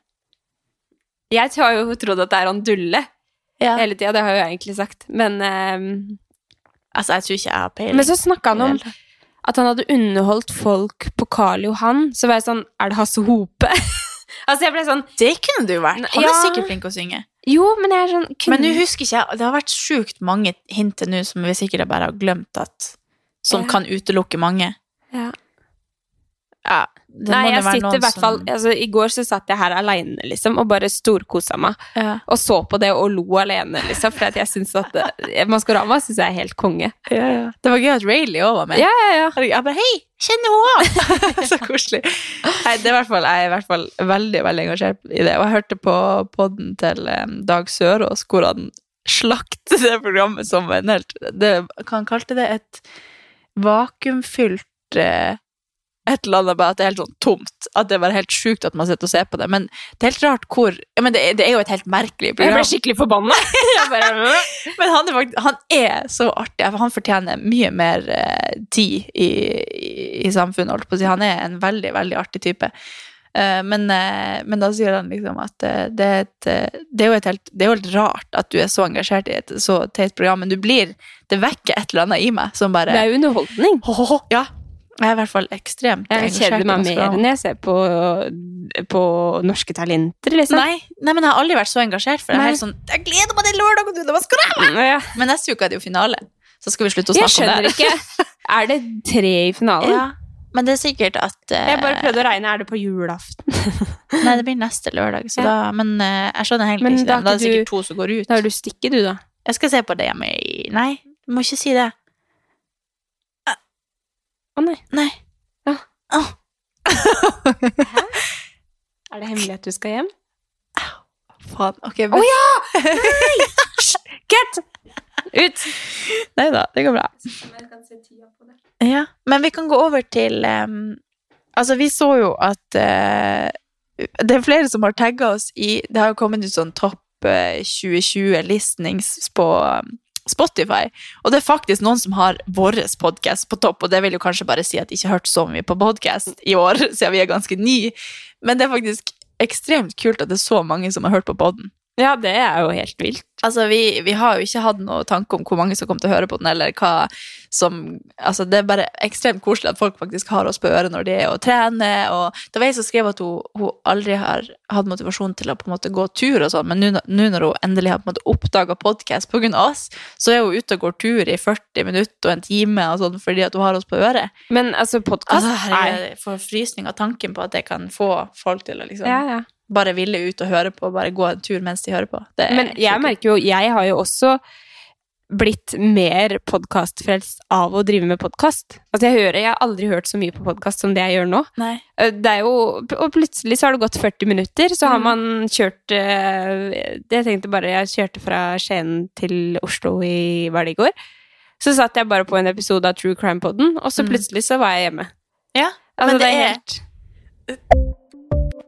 Jeg har jo trodd at det er han Dulle Ja. hele tida, det har jeg jo egentlig sagt. Men, ehm, Altså, jeg tror ikke jeg har peiling. men så snakka han om at han hadde underholdt folk på Karl Johan. Så var jeg sånn Er det Hasse Hope? altså, jeg ble sånn Det kunne du vært. Han er Ja. sikkert flink å synge. Jo, men jeg er sånn kunne- Men nå husker ikke jeg Det har vært sjukt mange hint til nå som vi sikkert bare har glemt at Som Ja. kan utelukke mange. Ja. Det Nei, jeg sitter i hvert fall som- altså, I går så satt jeg her aleine, liksom, og bare storkosa meg. ja. Og så på det og lo alene, liksom, for jeg syns at eh, Maskorama syns jeg er helt konge. Ja, ja. Det var gøy at Rayleigh òg var med. Ja, ja, ja. Jeg bare Hei, kjenner hun Så koselig. Nei, det er i hvert fall, jeg er i hvert fall veldig veldig engasjert i det. Og jeg hørte på podden til Dag Sørås hvor han slakte det programmet som en helt det, Hva han kalte det? Et vakuumfylt eh, et eller annet, bare at det er helt sånn tomt. At det var helt sjukt at man sitter og ser på det. Men det er helt rart hvor ja, men det, er- det er jo et helt merkelig program. Jeg ble skikkelig forbanna. Men han er, faktisk, han er så artig. Han fortjener mye mer uh, tid i, i, i samfunnet. Holdt på å si. Han er en veldig, veldig artig type. Eh, men, eh, men da sier han liksom at det, er et, det, er jo helt, det er jo helt rart at du er så engasjert i et så teit program, men du blir Det vekker et eller annet i meg som bare det er jo underholdning. Ja. Jeg er i hvert fall ekstremt Jeg engasjert. kjeder meg mer enn jeg ser på, på Norske Talenter, liksom. Nei, nei, men jeg har aldri vært så engasjert. For jeg er helt sånn Jeg gleder meg til lørdag, og du, det skal jeg Ja. Men neste uke er det jo finale. Så skal vi slutte å snakke om det. skjønner ikke. Er det tre i finalen? Ja, men det er sikkert at uh, Jeg bare prøvde å regne. Er det på julaften? Nei, det blir neste lørdag, så Ja. da Men uh, jeg skjønner egentlig Men ikke det. Men da er det sikkert du, to som går ut. Da har du stikket, du, da. Jeg skal se på det hjemme i Nei, du må ikke si det. Å nei. Nei. Ja. Hæ? Er det hemmelig at du skal hjem? Faen. Ok, Å ja! Get! Ut! Nei da, det går bra. Ja, men vi kan gå over til um... Altså, vi så jo at uh, det er flere som har tagga oss i Det har jo kommet ut sånn topp eh, 2020 listnings på um, Spotify, og det er faktisk noen som har vår podkast på topp, og det vil jo kanskje bare si at de ikke har hørt så mye på podkast i år, siden vi er ganske nye, men det er faktisk ekstremt kult at det er så mange som har hørt på podden. Ja, det er jo helt vilt. Altså, vi, vi har jo ikke hatt noe tanke om hvor mange som kommer til å høre på den, eller hva som Altså, det er bare ekstremt koselig at folk faktisk har oss på øret når de er og trener, og det var ei som skrev at hun, hun aldri har hatt motivasjon til å på en måte gå tur og sånn, men nå nå når hun endelig har på en måte oppdaga podkast på grunn av oss, så er hun ute og går tur i 40 minutter og en time og sånn fordi at hun har oss på øret. Men altså, podkast Altså, jeg får frysning av tanken på at det kan få folk til å liksom ja, ja. Bare ville ut og høre på, bare gå en tur mens de hører på. Det Men jeg merker jo Jeg har jo også blitt mer podkastfrelst av å drive med podkast. Altså, jeg Jeg har aldri hørt så mye på podkast som det jeg gjør nå. Eh, Det jo, og plutselig så har det gått 40 minutter, så har man kjørt eh, Jeg tenkte bare Jeg kjørte fra Skien til Oslo i Var det i går? Så satt jeg bare på en episode av True Crime Podden, og så plutselig så var jeg hjemme. Ja, Altså, men det er helt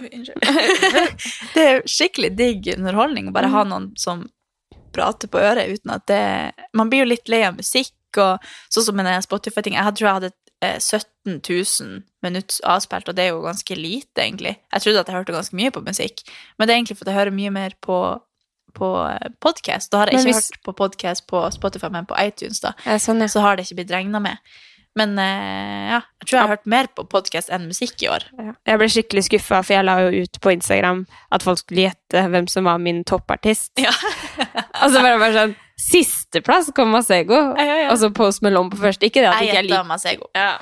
Oi, unnskyld. det er skikkelig digg underholdning å bare ha noen som prater på øret uten at det Man blir jo litt lei av musikk, og sånn som med Spotify-ting. Jeg tror jeg hadde eh, 17 000 minutter avspilt, og det er jo ganske lite, egentlig. Jeg trodde at jeg hørte ganske mye på musikk, men det er egentlig fordi jeg hører mye mer på på podkast. Da har jeg Men ikke hvis- hørt på podkast på Spotify, men på iTunes, da Ja, sånn, ja. så har det ikke blitt regna med. Men eh, ja, jeg tror jeg har hørt mer på podkast enn musikk i år. Ja. Jeg ble skikkelig skuffa, for jeg la jo ut på Instagram at folk skulle gjette hvem som var min toppartist. Ja. Og så bare, bare sånn Sisteplass kom Masego, Ja, ja, ja. og så Post Malone på første. Ikke det at Jeg jeg liker Masego. ja.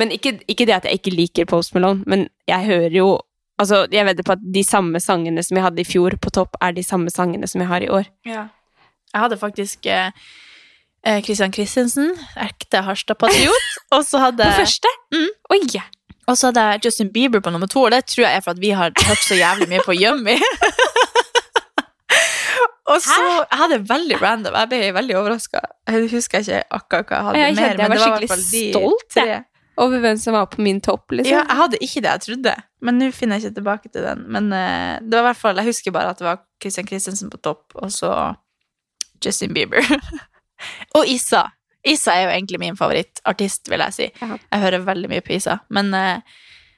Men ikke, ikke det at jeg ikke liker Post Malone, men jeg hører jo Altså, jeg vedder på at de samme sangene som jeg hadde i fjor på topp, er de samme sangene som jeg har i år. Jeg hadde faktisk eh, eh, Kristensen, Christensen, ekte Harstad-patriot. Og så hadde På første? Mm. Oi! Og så hadde jeg Justin Bieber på nummer to, og det tror jeg er for at vi har hørt så jævlig mye på Yummy. og så Jeg hadde veldig random. Jeg ble veldig overraska. Jeg husker ikke akkurat hva jeg hadde Jeg mer. jeg men var det i hvert skikkelig fall de stolt, tre. Over hvem som var på min topp, liksom. Ja, jeg hadde ikke det jeg trodde, men nå finner jeg ikke tilbake til den. Men uh, det var i hvert fall, jeg husker bare at det var Christian Christensen på topp, og så Justin Bieber. og Issa. Issa er jo egentlig min favorittartist, vil jeg si. Jeg hører veldig mye på Issa, men uh,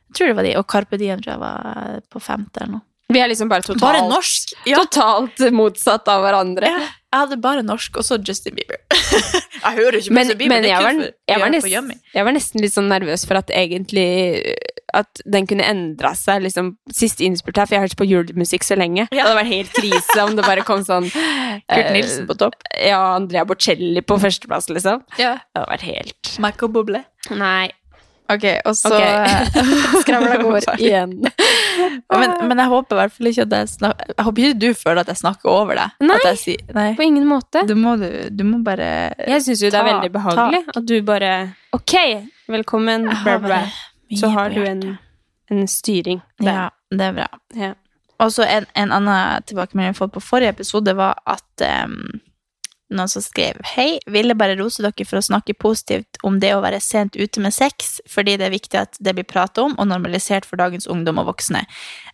jeg tror det var de. Og Carpe Diem tror jeg var på femte eller noe. Vi er liksom bare totalt, Bare norsk! Ja. totalt motsatt av hverandre. Ja, jeg hadde bare norsk, og så Justin Bieber. jeg hører ikke på Men, Justin Bieber, men jeg, var, nesten, jeg var nesten litt sånn nervøs for at egentlig At den kunne endra seg liksom siste innspurt her, for jeg har hørt på julemusikk så lenge. Det hadde vært helt krise om det bare kom sånn Kurt Nilsen på topp. Ja, Andrea Bocelli på førsteplass, liksom. Ja. Det hadde vært helt Michael Bublé. Nei. Ok, og så okay. Skravla går igjen. men, men jeg håper i hvert fall ikke at jeg snakker Jeg håper ikke du føler at jeg snakker over deg. Nei. At jeg sier, nei. På ingen måte. Du må, du, du må bare Jeg syns jo det er veldig behagelig at du bare Ok, velkommen, Jeg Så har du en, en styring der. Ja, det er bra. Ja. Og så en, en annen tilbakemelding jeg fått på forrige episode, var at um, noen som skrev Hei, ville bare rose dere for å snakke positivt om det å være sent ute med sex, fordi det er viktig at det blir pratet om og normalisert for dagens ungdom og voksne.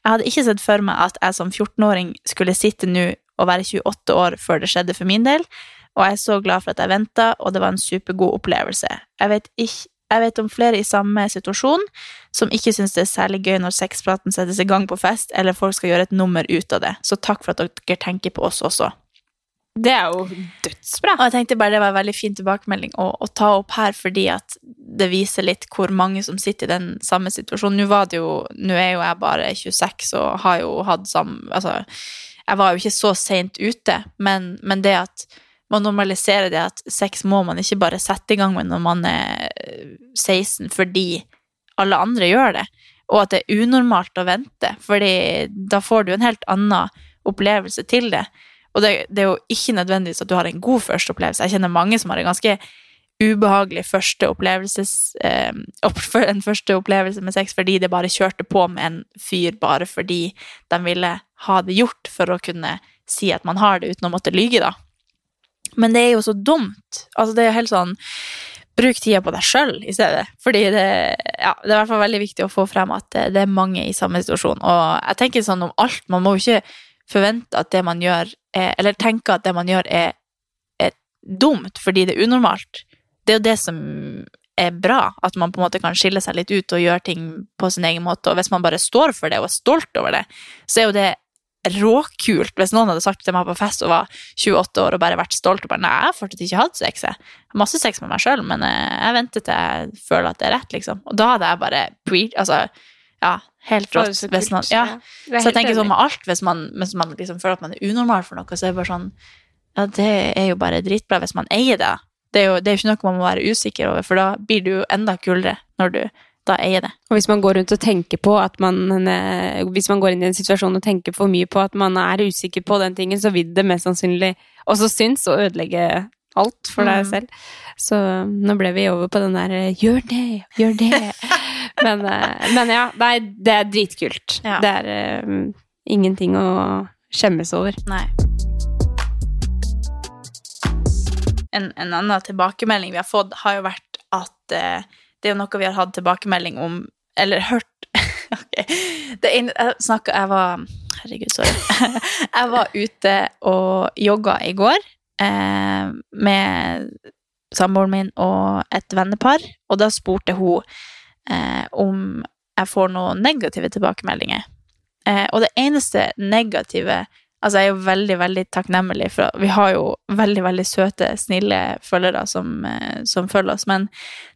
Jeg hadde ikke sett for meg at jeg som 14-åring skulle sitte nå og være 28 år før det skjedde for min del, og jeg er så glad for at jeg venta, og det var en supergod opplevelse. Jeg vet, ikke, jeg vet om flere i samme situasjon som ikke syns det er særlig gøy når sexpraten settes i gang på fest, eller folk skal gjøre et nummer ut av det. Så takk for at dere tenker på oss også. Det er jo dødsbra. Og jeg tenkte bare det var en veldig fin tilbakemelding å, å ta opp her, fordi at det viser litt hvor mange som sitter i den samme situasjonen. Nå var det jo, nå er jo jeg bare 26 og har jo hatt samme Altså, jeg var jo ikke så seint ute, men, men det at man normaliserer det at sex må man ikke bare sette i gang med når man er 16 fordi alle andre gjør det, og at det er unormalt å vente, fordi da får du en helt annen opplevelse til det. Og det, det, er jo ikke nødvendigvis at du har en god første opplevelse. Jeg kjenner mange som har en ganske ubehagelig første opplevelses, eh, en første opplevelse med sex fordi det bare kjørte på med en fyr bare fordi de ville ha det gjort for å kunne si at man har det uten å måtte lyge, da. Men det er jo så dumt. Altså, det er jo helt sånn Bruk tida på deg sjøl i stedet. Fordi det, ja, det er i hvert fall veldig viktig å få frem at det, det er mange i samme situasjon. Og jeg tenker sånn om alt. Man må jo ikke forvente at det man gjør, er, eller tenke at det man gjør, er, er, dumt fordi det er unormalt. Det er jo det som er bra, at man på en måte kan skille seg litt ut og gjøre ting på sin egen måte. Og hvis man bare står for det og er stolt over det, så er jo det råkult hvis noen hadde sagt til meg på fest og var 28 år og bare vært stolt og bare Nei, jeg har fortsatt ikke hatt sex. Jeg har masse sex med meg sjøl, men eh, jeg venter til jeg føler at det er rett, liksom. Og da hadde jeg bare. Altså, ja, helt rått. Så, hvis man, ja. så jeg tenker sånn med alt, hvis man, hvis man liksom føler at man er unormal for noe, så er det bare sånn Ja, det er jo bare dritbra hvis man eier det. Det er jo, det er jo ikke noe man må være usikker over, for da blir du jo enda kulere når du da eier det. Og hvis man går rundt og tenker på at man eh, Hvis man går inn i en situasjon og tenker for mye på at man er usikker på den tingen, så vil det mest sannsynlig også synes å ødelegge alt for deg mm. selv. Så nå ble vi over på den der eh, 'gjør det, gjør det'. men, eh, men, ja, nei, det er dritkult. Ja. Det er um, ingenting å skjemmes over. Nei. En, en, annen tilbakemelding vi har fått, har jo vært at uh, det er jo noe vi har hatt tilbakemelding om, eller hørt Ok. Det ene Jeg snakka Jeg var Herregud, sorry. jeg var ute og jogga i går eh, med samboeren min og et vennepar, og da spurte hun eh, om jeg får noen negative tilbakemeldinger. Eh, og det eneste negative Altså, jeg er jo veldig, veldig takknemlig, for vi har jo veldig, veldig søte, snille følgere som, eh, som følger oss, men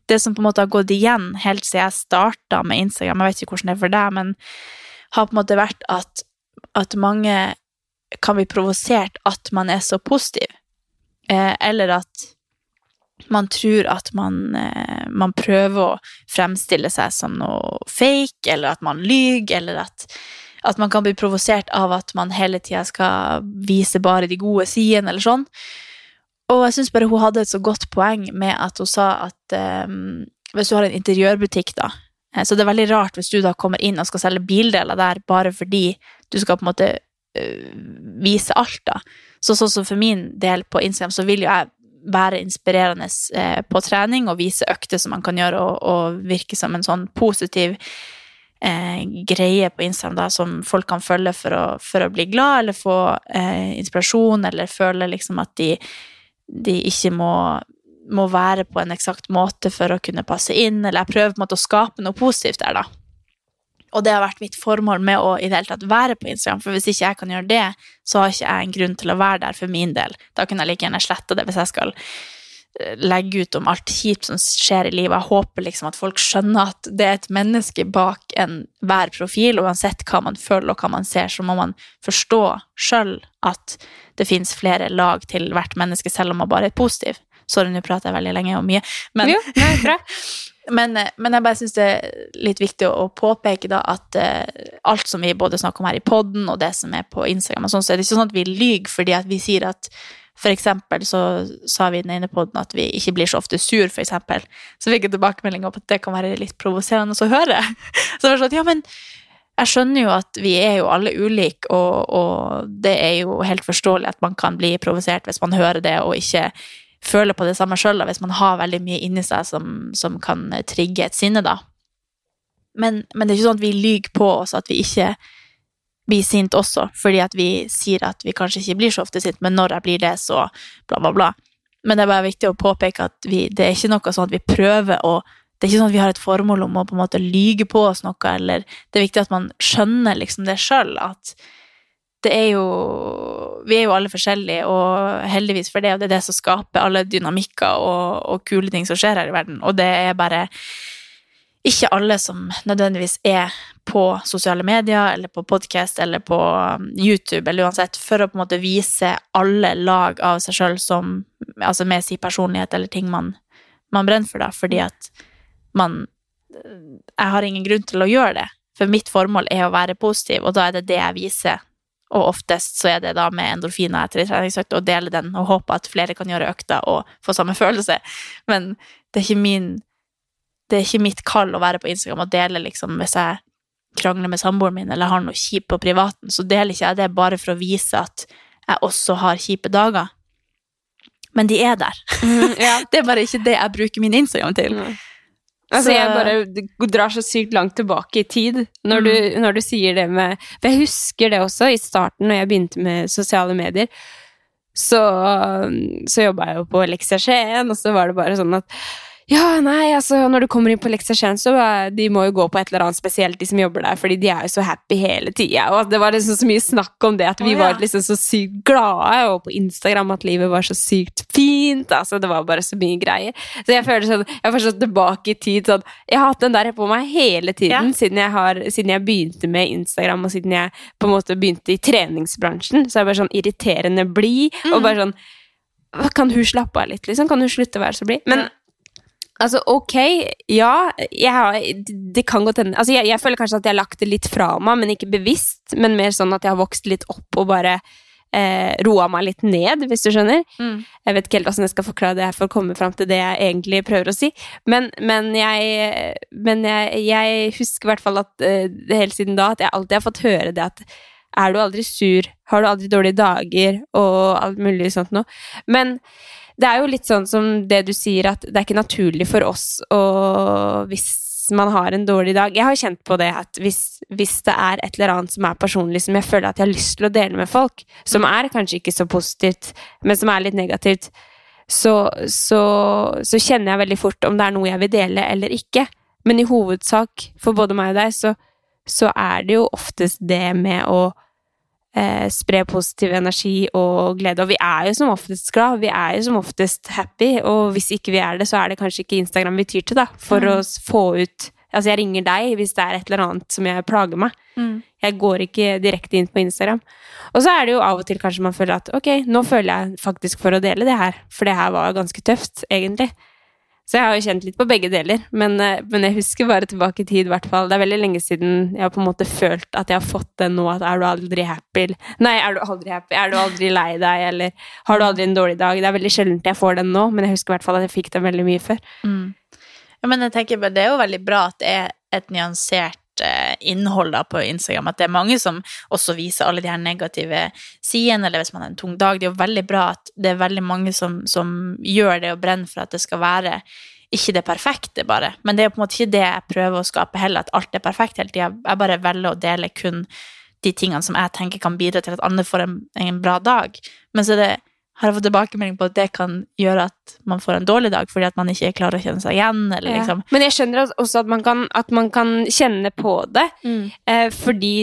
det som på en måte har gått igjen helt siden jeg starta med Instagram, jeg vet ikke hvordan det er for deg, men har på en måte vært at, at mange kan bli provosert at man er så positiv. Eh, eller at man tror at man, eh, man, prøver å fremstille seg som noe fake, eller at man lyver, eller at, at man kan bli provosert av at man hele tida skal vise bare de gode sidene, eller sånn. Og jeg syns bare hun hadde et så godt poeng med at hun sa at um, hvis du har en interiørbutikk, da eh, Så det er veldig rart hvis du da kommer inn og skal selge bildeler der bare fordi du skal på en måte uh, vise alt, da. Så sånn som for min del på Instagram, så vil jo jeg være inspirerende uh, på trening og vise økter som man kan gjøre, og, og virke som en sånn positiv uh, greie på Instagram da, som folk kan følge for å, for å bli glad, eller få inspirasjon, eller føle liksom at de de ikke må, må være på en eksakt måte for å kunne passe inn, eller jeg prøver på en måte å skape noe positivt der, da. Og det har vært mitt formål med å i det hele tatt være på Instagram, for hvis ikke jeg kan gjøre det, så har ikke jeg en grunn til å være der for min del. Da kunne jeg like gjerne sletta det hvis jeg skal eh, legge ut om alt kjipt som skjer i livet. Jeg håper liksom at folk skjønner at det er et menneske bak enhver profil, uansett hva man føler og hva man ser, så må man forstå sjøl at det fins flere lag til hvert menneske, selv om man bare er positiv. Sorry, nå prater jeg veldig lenge og mye, men, jo, nei, men, men jeg bare syns det er litt viktig å påpeke da at uh, alt som vi både snakker om her i poden, og det som er på Instagram, og sånn, så er det ikke sånn at vi lyver fordi at vi sier at for eksempel så sa vi i den ene poden at vi ikke blir så ofte sur, for eksempel. Så fikk jeg tilbakemelding om at det kan være litt provoserende å høre. Så det var sånn, ja, men jeg skjønner jo at vi er jo alle ulike, og, og, det er jo helt forståelig at man kan bli provosert hvis man hører det og ikke føler på det samme sjøl, hvis man har veldig mye inni seg som, som kan trigge et sinne, da. Men, men, det er ikke sånn at vi lyver på oss at vi ikke bli sint også, fordi at vi sier at vi kanskje ikke blir så ofte sint, men når jeg blir det, så bla, bla, bla. Men det er bare viktig å påpeke at vi, det er ikke noe sånn at vi prøver å Det er ikke sånn at vi har et formål om å på en måte lyge på oss noe, eller Det er viktig at man skjønner liksom det sjøl, at det er jo Vi er jo alle forskjellige, og heldigvis for det, og det er det som skaper alle dynamikker og, og kule ting som skjer her i verden, og det er bare ikke alle som nødvendigvis er på sosiale medier eller på podkast eller på um, YouTube eller uansett, for å på en måte vise alle lag av seg sjøl som Altså med sin personlighet eller ting man, man brenner for, da, fordi at man Jeg har ingen grunn til å gjøre det, for mitt formål er å være positiv, og da er det det jeg viser. Og oftest så er det da med endorfiner etter en treningsøkt, og dele den og håpe at flere kan gjøre økta og få samme følelse. Men det er ikke min det er ikke mitt kall å være på Instagram og dele liksom hvis jeg krangler med samboeren min eller har noe kjipt på privaten, så deler ikke jeg det bare for å vise at jeg også har kjipe dager. Men de er der. Mm, ja. det er bare ikke det jeg bruker min Instagram til. Altså, Så- jeg bare drar så sykt langt tilbake i tid når, du, når du sier det med For jeg husker det også i starten, når jeg begynte med sosiale medier. Så, så jobba jeg jo på Leksia Skien, og så var det bare sånn at ja, nei, altså, når du kommer inn på Leksia Skien, så de må jo gå på et eller annet spesielt, de som jobber der, fordi de er jo så happy hele tida. Og det var liksom så mye snakk om det, at vi oh, ja. var liksom så sykt glade, og på Instagram at livet var så sykt fint. Altså, det var bare så mye greier. Så jeg føler sånn, jeg har fortsatt tilbake i tid sånn Jeg har hatt den der på meg hele tiden siden, jeg har, siden jeg begynte med Instagram, og siden jeg på en måte begynte i treningsbransjen. Så er jeg bare sånn irriterende blid, og bare sånn Kan hun slappe av litt, liksom? Kan hun slutte å være så blid? Men Altså, ok, ja, har, det kan godt hende altså, jeg, jeg føler kanskje at jeg har lagt det litt fra meg, men ikke bevisst, men mer sånn at jeg har vokst litt opp og bare eh, roa meg litt ned, hvis du skjønner. Mm. Jeg vet ikke helt hvordan jeg skal forklare det her for å komme fram til det jeg egentlig prøver å si, men, men, jeg, men jeg, jeg husker i hvert fall at eh, helt siden da, at jeg alltid har fått høre det at er du aldri sur, har du aldri dårlige dager, og alt mulig sånt noe. Men det er jo litt sånn som det du sier, at det er ikke naturlig for oss å Hvis man har en dårlig dag Jeg har kjent på det at hvis, hvis det er et eller annet som er personlig, som jeg føler at jeg har lyst til å dele med folk, som er kanskje ikke så positivt, men som er litt negativt, så, så, så kjenner jeg veldig fort om det er noe jeg vil dele eller ikke. Men i hovedsak, for både meg og deg, så, så er det jo oftest det med å eh, spre positiv energi og glede. Og vi er jo som oftest glad, vi er jo som oftest happy, og hvis ikke vi er det, så er det kanskje ikke Instagram vi tyr til, da, for å få ut Altså, jeg ringer deg hvis det er et eller annet som jeg plager meg. Mm. Jeg går ikke direkte inn på Instagram. Og så er det jo av og til kanskje man føler at ok, nå føler jeg faktisk for å dele det her, for det her var ganske tøft, egentlig. Så jeg har jo kjent litt på begge deler, men, eh, men jeg husker bare tilbake i tid, i hvert fall. Det er veldig lenge siden jeg har på en måte følt at jeg har fått den nå, at er du aldri happy? Nei, er du aldri happy? Er du aldri lei deg? Eller har du aldri en dårlig dag? Det er veldig sjelden jeg får den nå, men jeg husker i hvert fall at jeg fikk den veldig mye før. Mm. Ja, men jeg tenker bare, Det er jo veldig bra at det er et nyansert innhold på Instagram. At det er mange som også viser alle de her negative sidene, eller hvis man har en tung dag. Det er jo veldig bra at det er veldig mange som, som gjør det og brenner for at det skal være ikke det perfekte, bare. Men det er på en måte ikke det jeg prøver å skape heller, at alt er perfekt hele tida. Jeg bare velger å dele kun de tingene som jeg tenker kan bidra til at andre får en, en bra dag. Men så er det har jeg fått tilbakemelding på at det kan gjøre at man får en dårlig dag fordi at man ikke klarer å kjenne seg igjen, eller Ja. liksom Men jeg skjønner også at man kan, at man kan kjenne på det, eh, fordi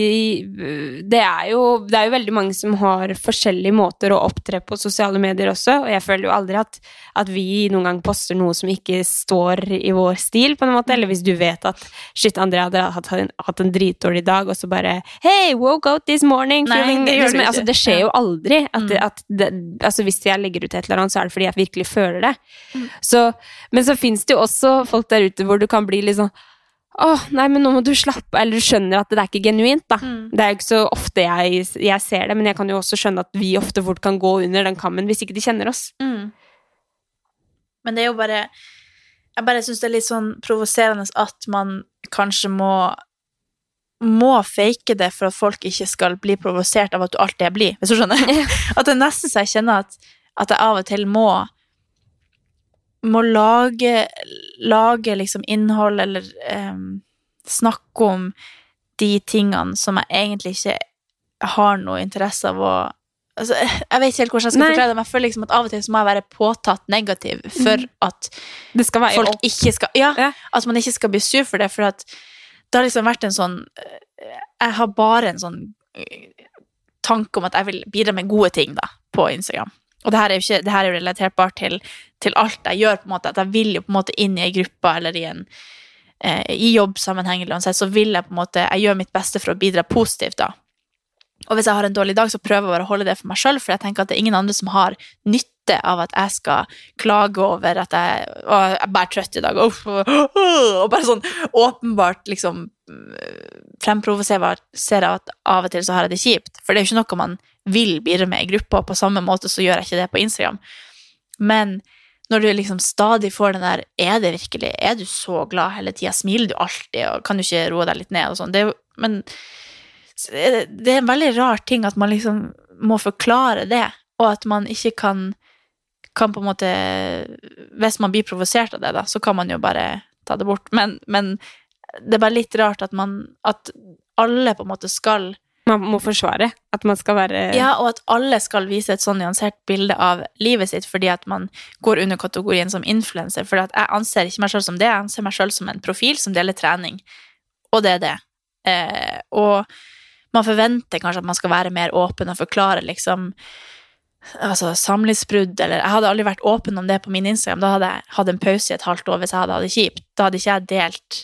eh, det er, jo, det er jo veldig mange som har forskjellige måter å opptre på sosiale medier også, og jeg føler jo aldri at, at vi noen gang poster noe som ikke står i vår stil, på en måte, eller hvis du vet at shit, Andrea hadde hatt en, hatt en dritdårlig dag, og så bare Hey, woke out this morning! Nei, det liksom, altså, det skjer jo aldri. At, Mm. at det, altså, hvis jeg legger ut et eller annet, så er det fordi jeg virkelig føler det. Mm. Så, men så fins det jo også folk der ute hvor du kan bli litt sånn Åh, nei, men nå må du slappe Eller du skjønner at det er ikke genuint, da. Mm. Det er jo ikke så ofte jeg, jeg ser det, men jeg kan jo også skjønne at vi ofte fort kan gå under den kammen hvis ikke de kjenner oss. Mm. Men det er jo bare Jeg bare syns det er litt sånn provoserende at man kanskje må må fake det for at folk ikke skal bli provosert av at du alltid er blid, hvis du skjønner? At det er nesten så jeg kjenner at, at jeg av og til må må lage, lage liksom innhold eller um, snakke om de tingene som jeg egentlig ikke har noe interesse av å altså, Jeg vet ikke helt hvordan jeg skal Nei. forklare det, men jeg føler liksom at av og til så må jeg være påtatt negativ for at Det skal være folk opp. ikke skal Ja, Ja. at man ikke skal bli sur for det, for at det har liksom vært en sånn Jeg har bare en sånn eh, tanke om at jeg vil bidra med gode ting da, på Instagram. Og det her er jo ikke, er jo relaterbart til, til alt jeg gjør, på en måte, at jeg vil jo på en måte inn i ei gruppe eller i en eh, i jobbsammenheng eller uansett, så vil jeg på en måte Jeg gjør mitt beste for å bidra positivt, da. Og hvis jeg har en dårlig dag, så prøver jeg bare å holde det for meg sjøl, for jeg tenker at det er ingen andre som har nytte av at jeg skal klage over at jeg, å, jeg er bare trøtt i dag, uff, og bare sånn åpenbart liksom fremprovoserer at av og til så har jeg det kjipt. For det er jo ikke noe man vil bidra med i gruppa, og på samme måte så gjør jeg ikke det på Instagram. Men når du liksom stadig får den der Er det virkelig Er du så glad hele tida? Smiler du alltid? Og kan du ikke roe deg litt ned? og sånn? Det er jo Men det det er en veldig rar ting at man liksom må forklare det, og at man ikke kan kan på en måte Hvis man blir provosert av det, da, så kan man jo bare ta det bort. Men, men det er bare litt rart at man At alle på en måte skal Man må forsvare at man skal være Ja, og at alle skal vise et sånn nyansert bilde av livet sitt fordi at man går under kategorien som influenser. For jeg anser ikke meg selv som det, jeg anser meg selv som en profil som deler trening. Og det er det. Eh, og man forventer kanskje at man skal være mer åpen og forklare liksom altså samlivsbrudd, eller Jeg hadde aldri vært åpen om det på min Instagram. Da hadde jeg hatt en pause i et halvt år hvis jeg hadde hatt det kjipt. Da hadde ikke jeg delt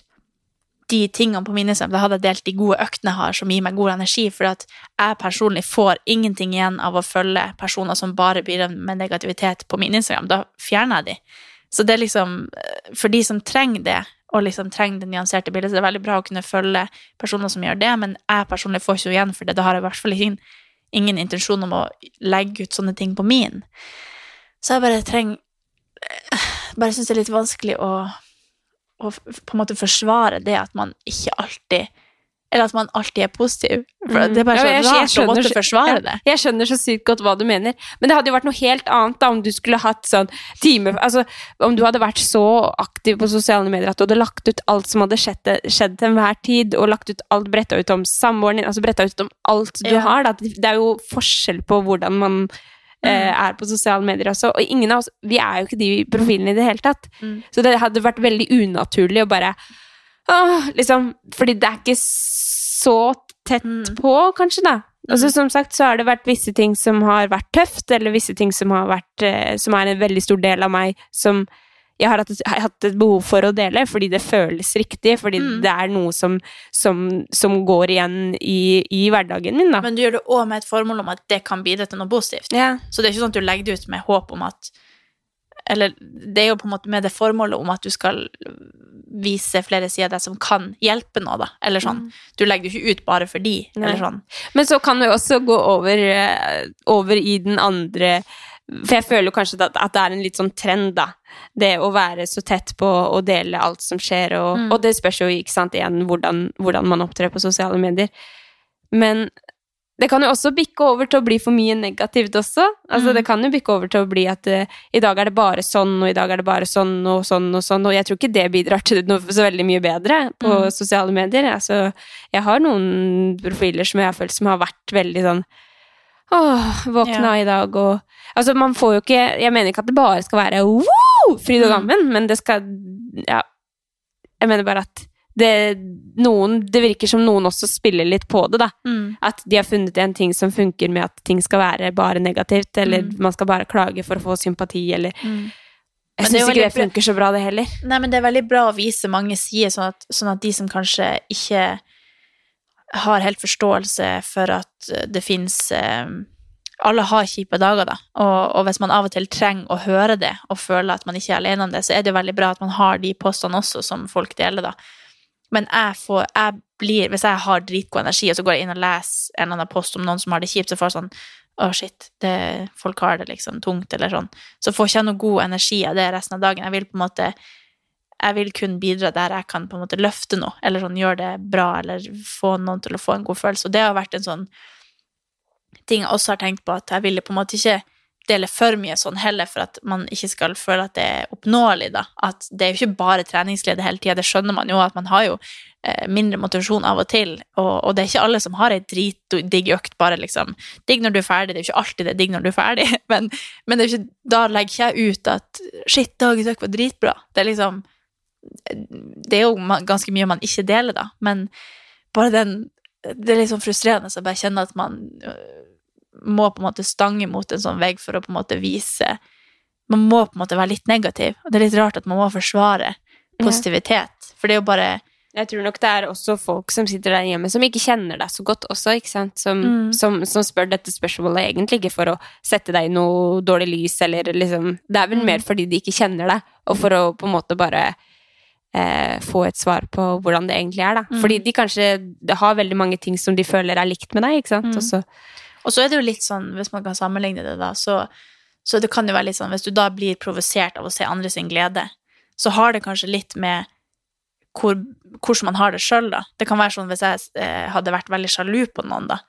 de tingene på min Instagram. Da hadde jeg delt de gode øktene jeg har, som gir meg god energi. For at jeg personlig får ingenting igjen av å følge personer som bare bidrar med negativitet på min Instagram. Da fjerner jeg de. Så det er liksom For de som trenger det, og liksom trenger det nyanserte bildet, så det er veldig bra å kunne følge personer som gjør det, men jeg personlig får ikke igjen for det. Da har jeg i hvert fall ingen, ingen intensjon om å legge ut sånne ting på min. Så jeg bare trenger Bare syns det er litt vanskelig å, å på en måte forsvare det at man ikke alltid Eller at man alltid er positiv. For Mm. Det er bare Ja, så jeg- jeg rart å skjønner måtte så- forsvare det. Jeg skjønner så sykt godt hva du mener. Men det hadde jo vært noe helt annet da om du skulle hatt sånn time Altså om du hadde vært så aktiv på sosiale medier at du hadde lagt ut alt som hadde skjedd, skjedd til enhver tid, og lagt ut alt, bretta ut om samboeren din, altså bretta ut om alt du Ja. har. Da. Det er jo forskjell på hvordan man Mm. er på sosiale medier også. Og ingen av oss Vi er jo ikke de profilene i det hele tatt. Mm. Så det hadde vært veldig unaturlig å bare Åh, liksom, fordi det er ikke så tett Mm. på, kanskje, da. Altså, som sagt så har det vært visse ting som har vært tøft, eller visse ting som har vært eh, Som er en veldig stor del av meg, som jeg har hatt har hatt et behov for å dele, fordi det føles riktig, fordi Mm. det er noe som, som, som går igjen i, i hverdagen min, da. Men du gjør det òg med et formål om at det kan bidra til noe positivt. Yeah. Så det er ikke sånn at du legger det ut med håp om at Eller det er jo på en måte med det formålet om at du skal vise flere sider av deg som kan hjelpe noe, da. Eller sånn. Du legger det ikke ut bare for de, Nei. eller sånn. Men så kan vi også gå over, eh, over i den andre For jeg føler kanskje at, at det er en litt sånn trend, da. Det å være så tett på å dele alt som skjer, og, Mm. og det spørs jo ikke sant, igjen hvordan, hvordan man opptrer på sosiale medier. Men det kan jo også bikke over til å bli for mye negativt også. Altså, Mm. Det kan jo bikke over til å bli at uh, i dag er det bare sånn, og i dag er det bare sånn og sånn og sånn, og jeg tror ikke det bidrar til noe så veldig mye bedre på Mm. sosiale medier. Altså, jeg har noen profiler som jeg har følt som har vært veldig sånn Åh, våkna i dag og Altså, man får jo ikke Jeg mener ikke at det bare skal være wow, fryd og Mm. men det skal Ja. Jeg mener bare at det, noen, det virker som noen også spiller litt på det, da. Mm. At de har funnet en ting som funker med at ting skal være bare negativt, eller Mm. man skal bare klage for å få sympati, eller Mm. Jeg syns ikke det funker så bra, det heller. Nei, men det er veldig bra å vise mange sider, sånn at, sånn at de som kanskje ikke har helt forståelse for at eh, det fins Alle har kjipe dager, da. Og, og hvis man av og til trenger å høre det, og føler at man ikke er alene om det, så er det veldig bra at man har de postene også som folk deler, da. Men jeg får jeg blir, Hvis jeg har dritgod energi, og så går jeg inn og leser en eller annen post om noen som har det kjipt, så får jeg sånn Å, shit, det, folk har det liksom tungt, eller sånn. Så får ikke jeg noe god energi av det resten av dagen. Jeg vil på en måte jeg vil kun bidra der jeg kan på en måte løfte noe, eller sånn gjøre det bra, eller få noen til å få en god følelse. Og det har vært en sånn ting jeg også har tenkt på, at jeg ville på en måte ikke dele for mye sånn heller, for at man ikke skal føle at det er oppnåelig, da. At det er jo ikke bare treningsglede hele tida, det skjønner man jo, at man har jo eh, mindre motivasjon av og til, og, og det er ikke alle som har ei dritdigg økt, bare liksom digg når du er ferdig, det er jo ikke alltid det er digg når du er ferdig, men, men ikke, da legger ikke jeg ut at shit, dagens økt var dritbra. Det er liksom Det er jo ganske mye man ikke deler, da, men bare den Det er sånn frustrerende, jeg bare kjenner at man øh, må på en måte stange mot en sånn vegg for å på en måte vise Man må på en måte være litt negativ, og det er litt rart at man må forsvare positivitet, for det er jo bare Jeg tror nok det er også folk som sitter der hjemme som ikke kjenner deg så godt også, ikke sant? Som, Mm. som, som spør dette spørsmålet egentlig ikke for å sette deg i noe dårlig lys, eller liksom Det er vel Mm. mer fordi de ikke kjenner deg, og for å på en måte bare eh, få et svar på hvordan det egentlig er, da. Mm. Fordi de kanskje har veldig mange ting som de føler er likt med deg, ikke sant? Mm. Og så Og så er det jo litt sånn, hvis man kan sammenligne det, da, så, så det kan jo være litt sånn Hvis du da blir provosert av å se andre sin glede, så har det kanskje litt med hvor, hvordan man har det sjøl, da. Det kan være sånn hvis jeg eh, hadde vært veldig sjalu på noen, da,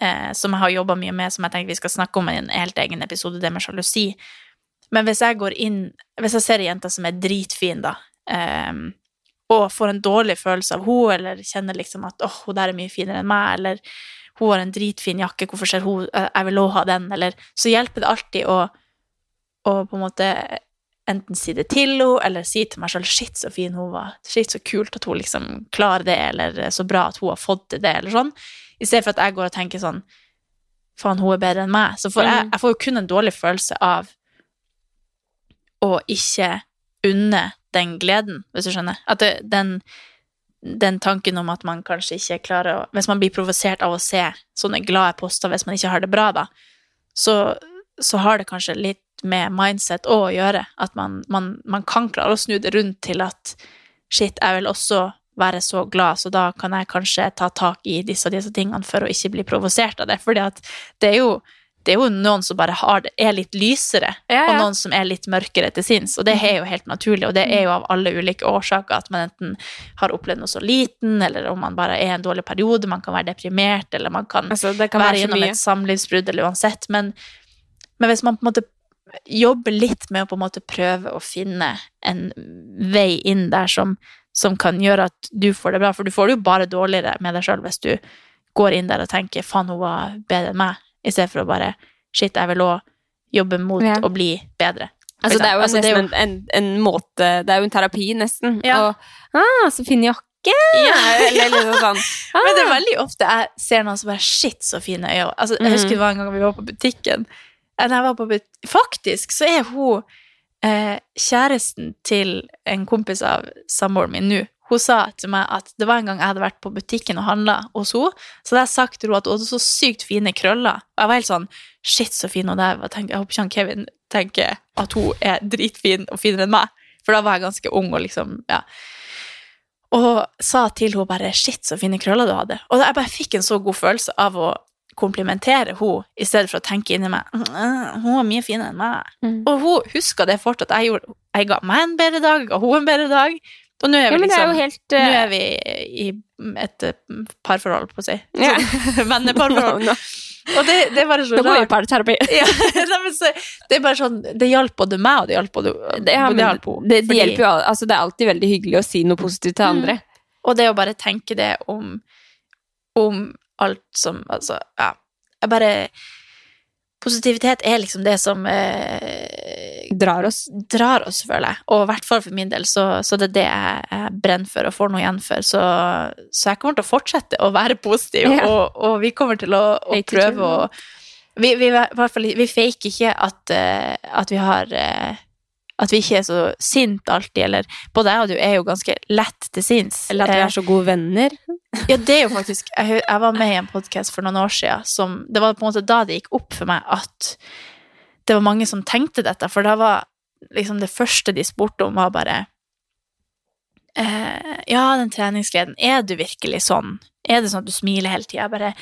eh, som jeg har jobba mye med, som jeg tenker vi skal snakke om i en helt egen episode, det med sjalusi. Men hvis jeg går inn Hvis jeg ser ei jente som er dritfin, da, eh, og får en dårlig følelse av henne, eller kjenner liksom at åh, hun der er mye finere enn meg, eller hun har en dritfin jakke, hvorfor ser hun eh, Jeg vil også ha den, eller Så hjelper det alltid å, å på en måte enten si det til henne, eller si til meg sjøl 'shit, så fin hun var', 'shit, så kult at hun liksom klarer det', eller 'så bra at hun har fått til det', eller sånn. I stedet for at jeg går og tenker sånn 'faen, hun er bedre enn meg'. Så får jeg, Mm. jeg får jo kun en dårlig følelse av å ikke unne den gleden, hvis du skjønner. At det, den, den tanken om at man kanskje ikke klarer å Hvis man blir provosert av å se sånne glade poster hvis man ikke har det bra, da, så, så har det kanskje litt med mindset å gjøre. At man, man, man kan klare å snu det rundt til at shit, jeg vil også være så glad, så da kan jeg kanskje ta tak i disse og disse tingene for å ikke bli provosert av det. Fordi at det er jo, det er jo noen som bare har det, er litt lysere, Ja, og noen som er litt mørkere til sinns. Og det er jo helt naturlig, og det er jo av alle ulike årsaker. At man enten har opplevd noe så liten, eller om man bare er i en dårlig periode, man kan være deprimert, eller man kan altså, kan være gjennom et samlivsbrudd, eller uansett. Men, men hvis man på en måte jobber litt med å på en måte prøve å finne en vei inn der som, som kan gjøre at du får det bra, for du får det jo bare dårligere med deg sjøl hvis du går inn der og tenker 'faen, hun var bedre enn meg', i stedet for å bare 'shit, jeg vil òg jobbe mot Ja. å bli bedre'. Altså, det er jo. Altså, det er jo... en, en, en måte Det er jo en terapi, nesten. Ja. Og ah, så fin jakke! Eller liksom sånn. Ah. Men det er veldig ofte jeg ser noen som bare Shit, så fine øyne. Altså, jeg husker det var en gang vi var på butikken. Eh, jeg var på but Faktisk så er hun eh, kjæresten til en kompis av samboeren min nå. Hun sa til meg at det var en gang jeg hadde vært på butikken og handla hos henne. Så hadde jeg sagt til henne at hun hadde så sykt fine krøller. Og jeg var helt sånn Shit, så fin hun er. Jeg tenkte, jeg håper ikke han Kevin tenker at hun er dritfin og finere enn meg. For da var jeg ganske ung og liksom, ja og sa til henne bare 'shit, så fine krøller du hadde'. Og jeg bare fikk en så god følelse av å komplimentere henne, i stedet for å tenke inni meg «Mm, 'hun var mye finere enn meg'. Mm. Og hun huska det fortsatt. Jeg, gjorde, jeg ga meg en bedre dag, ga hun en bedre dag. Og nå er vi det er helt, uh... Nå eh, er vi i et eh, parforhold, på å si. Ja. Venneparforhold. no, no. Og det, det er bare så nå går vi i parterapi. Ja, det er bare sånn Det hjalp både meg, og det hjalp både Det, ja, det, hjelper, det, det Fordi- hjelper jo altså, Det er alltid veldig hyggelig å si noe positivt til Mm. andre. Og det å bare tenke det om, om alt som Altså, ja. Jeg bare Positivitet er liksom det som eh, Drar oss. drar oss, føler jeg. Og i hvert fall for min del, så, så det er det jeg, jeg brenner for og får noe igjen for. Så, så jeg kommer til å fortsette å være positiv, Ja. og, og vi kommer til å, å prøve å vi, vi, vi faker ikke at, eh, at vi har eh, At vi ikke er så sinte alltid, eller Både jeg og du er jo ganske lett til sinns. Eller at vi Eh, er så gode venner. ja, det er jo faktisk Jeg, jeg var med i en podkast for noen år siden som Det var på en måte da det gikk opp for meg at det var mange som tenkte dette, for da var liksom det første de spurte om, var bare eh, Ja, den treningsgleden, er du virkelig sånn? Er det sånn at du smiler hele tida? Bare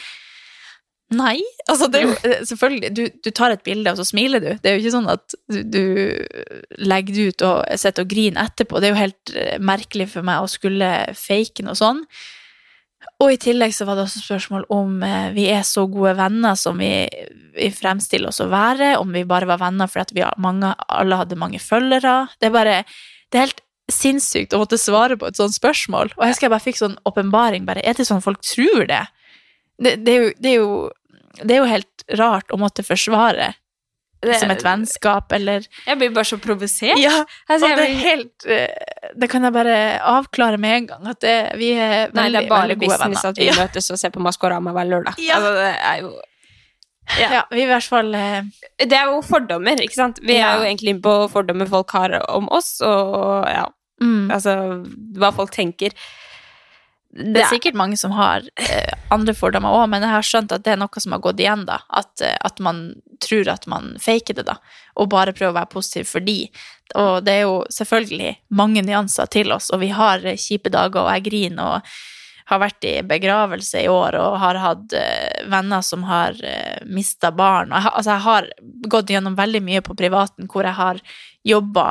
Nei. Altså, det er jo eh, selvfølgelig du, du tar et bilde, og så smiler du. Det er jo ikke sånn at du, du legger det ut og sitter og griner etterpå. Det er jo helt eh, merkelig for meg å skulle fake noe sånn. Og i tillegg så var det også spørsmål om eh, vi er så gode venner som vi, vi fremstiller oss å være, om vi bare var venner fordi mange, alle hadde mange følgere. Det er bare Det er helt sinnssykt å måtte svare på et sånt spørsmål. Og jeg husker jeg bare fikk sånn åpenbaring. bare, Er det sånn folk tror det? Det, det, er jo, det, er jo, det er jo helt rart å måtte forsvare som et vennskap, eller Jeg blir bare så provosert. Ja, Altså, og det er helt eh, Det kan jeg bare avklare med en gang, at det, vi er veldig, Nei, det er bare business venner. at vi ja. møtes og ser på Maskorama hver lørdag. Ja. Altså, det er jo Ja. vi er i hvert fall eh, Det er jo fordommer, ikke sant? Vi Ja. er jo egentlig inne på fordommer folk har om oss, og ja, mm. altså hva folk tenker. Det er sikkert mange som har eh, andre fordommer òg, men jeg har skjønt at det er noe som har gått igjen, da. At, eh, at man tror at man faker det, da. Og bare prøver å være positiv for de. Og det er jo selvfølgelig mange nyanser til oss, og vi har eh, kjipe dager, og jeg griner og har vært i begravelse i år og har hatt eh, venner som har uh, mista barn. Jeg, har- altså, jeg har gått gjennom veldig mye på privaten hvor jeg har jobba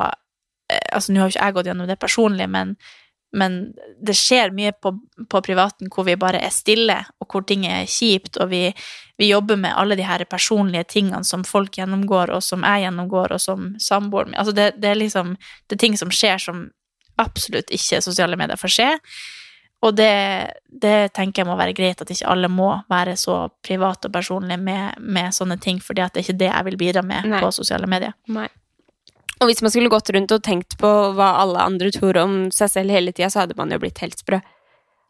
eh, Altså, nå har jo ikke jeg gått gjennom det personlig, men men det skjer mye på, på privaten hvor vi bare er stille, og hvor ting er kjipt, og vi, vi jobber med alle de her personlige tingene som folk gjennomgår, og som jeg gjennomgår, og som samboeren min Altså, det, det er liksom Det er ting som skjer som absolutt ikke sosiale medier får se. Og det, det tenker jeg må være greit, at ikke alle må være så private og personlige med, med sånne ting, fordi at det er ikke det jeg vil bidra med Nei. på sosiale medier. Nei. Og hvis man skulle gått rundt og tenkt på hva alle andre tror om seg selv hele tida, så hadde man jo blitt helt sprø.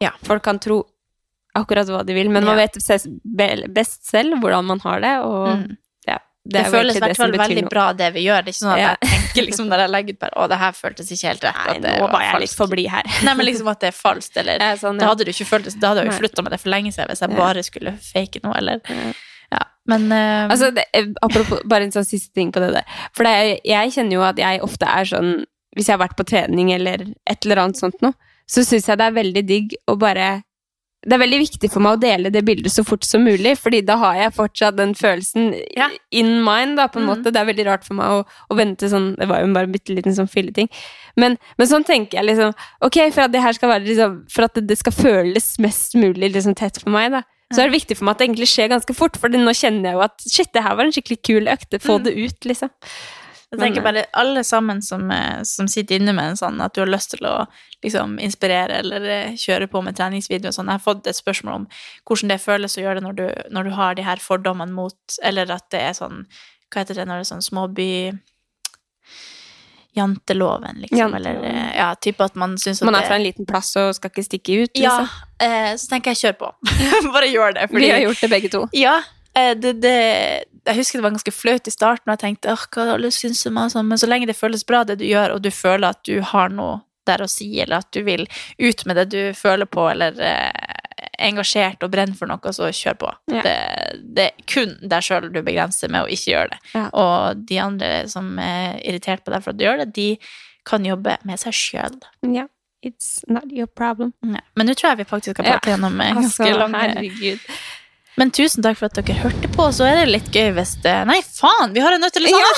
Ja. Folk kan tro akkurat hva de vil, men man Ja. vet best selv hvordan man har det, og Mm. ja, Det, det, føles i hvert fall veldig noe. bra, det vi gjør. Det er ikke sånn at jeg tenker liksom når jeg legger ut bare Å, det her føltes ikke helt rett. Nei, det nå var jeg litt forbli her. Nei, men liksom at det er falskt, eller sånn, Det ja. hadde du ikke følt Da hadde jeg jo slutta med det for lenge siden hvis jeg bare skulle fake noe, eller. Men uh... Altså, det, eh, apropos, bare en sånn siste ting på det der. For det jeg kjenner jo at jeg ofte er sånn Hvis jeg har vært på trening eller et eller annet sånt noe, så syns jeg det er veldig digg å bare Det er veldig viktig for meg å dele det bildet så fort som mulig, fordi da har jeg fortsatt den følelsen Ja. in mind, da, på en Mm. måte. Det er veldig rart for meg å, å vente sånn Det var jo bare en bitte liten sånn filleting. Men, men sånn tenker jeg liksom Ok, for at det her skal være liksom For at det, det skal føles mest mulig liksom tett for meg, da. Så er det viktig for meg at det egentlig skjer ganske fort, for nå kjenner jeg jo at shit, det her var en skikkelig kul økt. Få Mm. det ut, liksom. jeg tenker bare alle sammen som, eh, som sitter inne med en sånn at du har lyst til å liksom inspirere eller eh, kjøre på med treningsvideo og sånn. Jeg har fått et spørsmål om hvordan det føles å gjøre det når du, når du har de her fordommene mot Eller at det er sånn Hva heter det når det er sånn småby Janteloven, liksom. Janteloven. Eller eh, ja, type at man syns at Man er fra en liten plass og skal ikke stikke ut, Ja, liksom. eh, så tenker jeg kjør på. Bare gjør det. Fordi, Vi har gjort det begge to. Ja, eh, det, det, jeg husker det var ganske flaut i starten, og jeg tenkte åh, hva alle syns om meg, sånn, men så lenge det føles bra, det du gjør, og du føler at du har noe der å si, eller at du vil ut med det du føler på, eller eh, engasjert og brenner for noe, så kjør på. Ja. Det, det er kun deg sjøl du begrenser med å ikke gjøre det. Ja. Og de andre som er irritert på deg for at du gjør det, de kan jobbe med seg sjøl. Ja. It's not your problem. Ja. Men nå tror jeg vi faktisk har pratet gjennom eh, ganske Altså, herregud. Men tusen takk for at dere hørte på. Så er det litt gøy hvis det Nei, faen! Vi har en nødt til å Ja?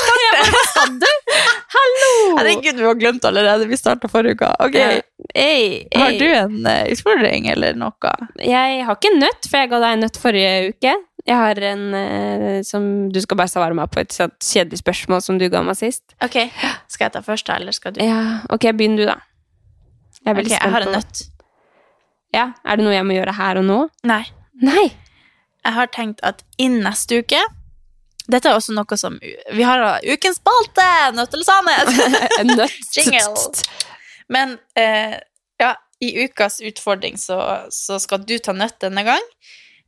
Hallo! Herregud, vi har glemt allerede. Vi starta forrige uke. Ok. Ja. Hey, Har du en uh, utfordring eller noe? Jeg har ikke nøtt, for jeg ga deg en nøtt forrige uke. Jeg har en uh, som Du skal bare svare meg på et sånt kjedelig spørsmål som du ga meg sist. Ok, Skal jeg ta først, da, eller skal du? Ja, ok, begynn du, da. Jeg er veldig jeg spent har en nøtt. Ja, Er det noe jeg må gjøre her og nå? Nei. Nei! Jeg har tenkt at innen neste uke Dette er også noe som Vi har ukens spalte! Nødt eller sannhet! En nøtt. Men eh, ja, i ukas utfordring så, så skal du ta nøtt denne gang.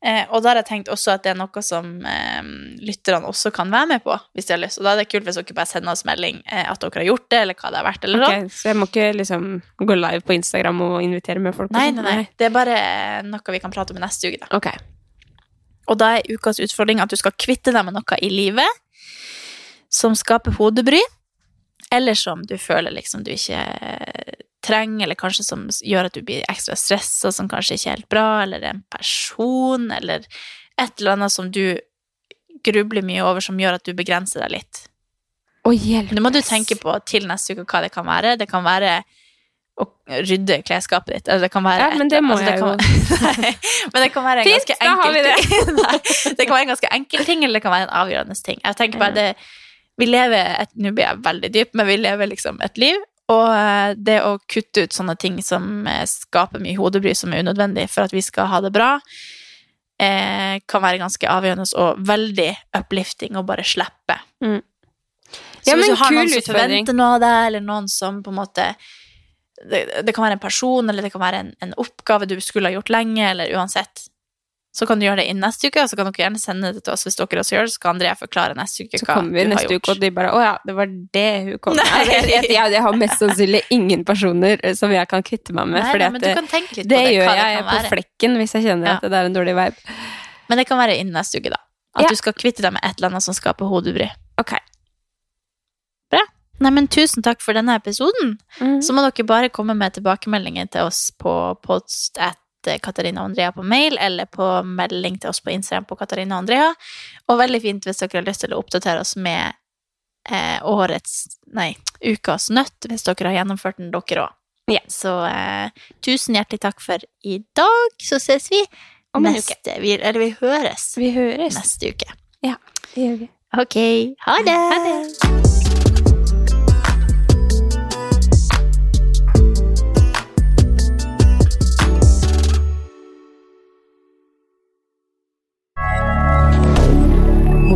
Eh, og da har jeg tenkt også at det er noe som eh, lytterne også kan være med på, hvis de har lyst. Og da er det kult hvis dere bare sender oss melding eh, at dere har gjort det, eller hva det har vært. eller okay, Ok, så jeg må ikke liksom gå live på Instagram og invitere med folk? Nei, sånn? nei, nei. Det er bare noe vi kan prate om i neste uke. da. Ok. Og da er ukas utfordring at du skal kvitte deg med noe i livet som skaper hodebry, eller som du føler liksom du ikke trenger, eller kanskje som gjør at du blir ekstra stressa, som kanskje ikke er helt bra, eller en person, eller et eller annet som du grubler mye over, som gjør at du begrenser deg litt. Nå må du tenke på til neste uke hva det kan være. Det kan være å rydde klesskapet ditt. Altså, det kan være Ja, men det må altså, jeg kan være- men det kan være en Fint, ganske enkel ting. Nei, det kan være en ganske enkel ting, eller det kan være en avgjørende ting. Jeg tenker bare det Vi lever et Nå blir jeg veldig dyp, men vi lever liksom et liv. Og eh, det å kutte ut sånne ting som eh, skaper mye hodebry, som er unødvendig for at vi skal ha det bra, eh, kan være ganske avgjørende og veldig uplifting å bare slippe. Mm. Så Ja, hvis du har noen som forventer noe av deg, eller noen som på en måte det, det kan være en person, eller det kan være en, en oppgave du skulle ha gjort lenge, eller uansett. Så kan du gjøre det inn neste uke, og så kan dere gjerne sende det til oss hvis dere også gjør det, så kan Andrea forklare neste uke hva du har gjort. Så kommer vi neste uke, og de bare Å ja, det var det hun kom med. Jeg, jeg, jeg, har mest sannsynlig ingen personer eh, som jeg kan kvitte meg med. Du det, det det, gjør jeg, jeg på flekken hvis jeg kjenner Ja. at det er en dårlig vibe. Men det kan være innen neste uke, da. At Ja. du skal kvitte deg med et eller annet som skaper hodebry. Ok. Nei, men tusen takk for denne episoden. Mm. Så må dere bare komme med tilbakemeldinger til oss på post at Katarina og Andrea på mail, eller på melding til oss på Instagram på Katarina og Andrea. Og veldig fint hvis dere har lyst til å oppdatere oss med eh, årets, nei, ukas nøtt, hvis dere har gjennomført den, dere òg. Ja. Så eh, tusen hjertelig takk for i dag. Så ses vi Om en neste vi, Eller vi høres Vi høres. neste uke. Det gjør vi. Ok, ha det! Ha det.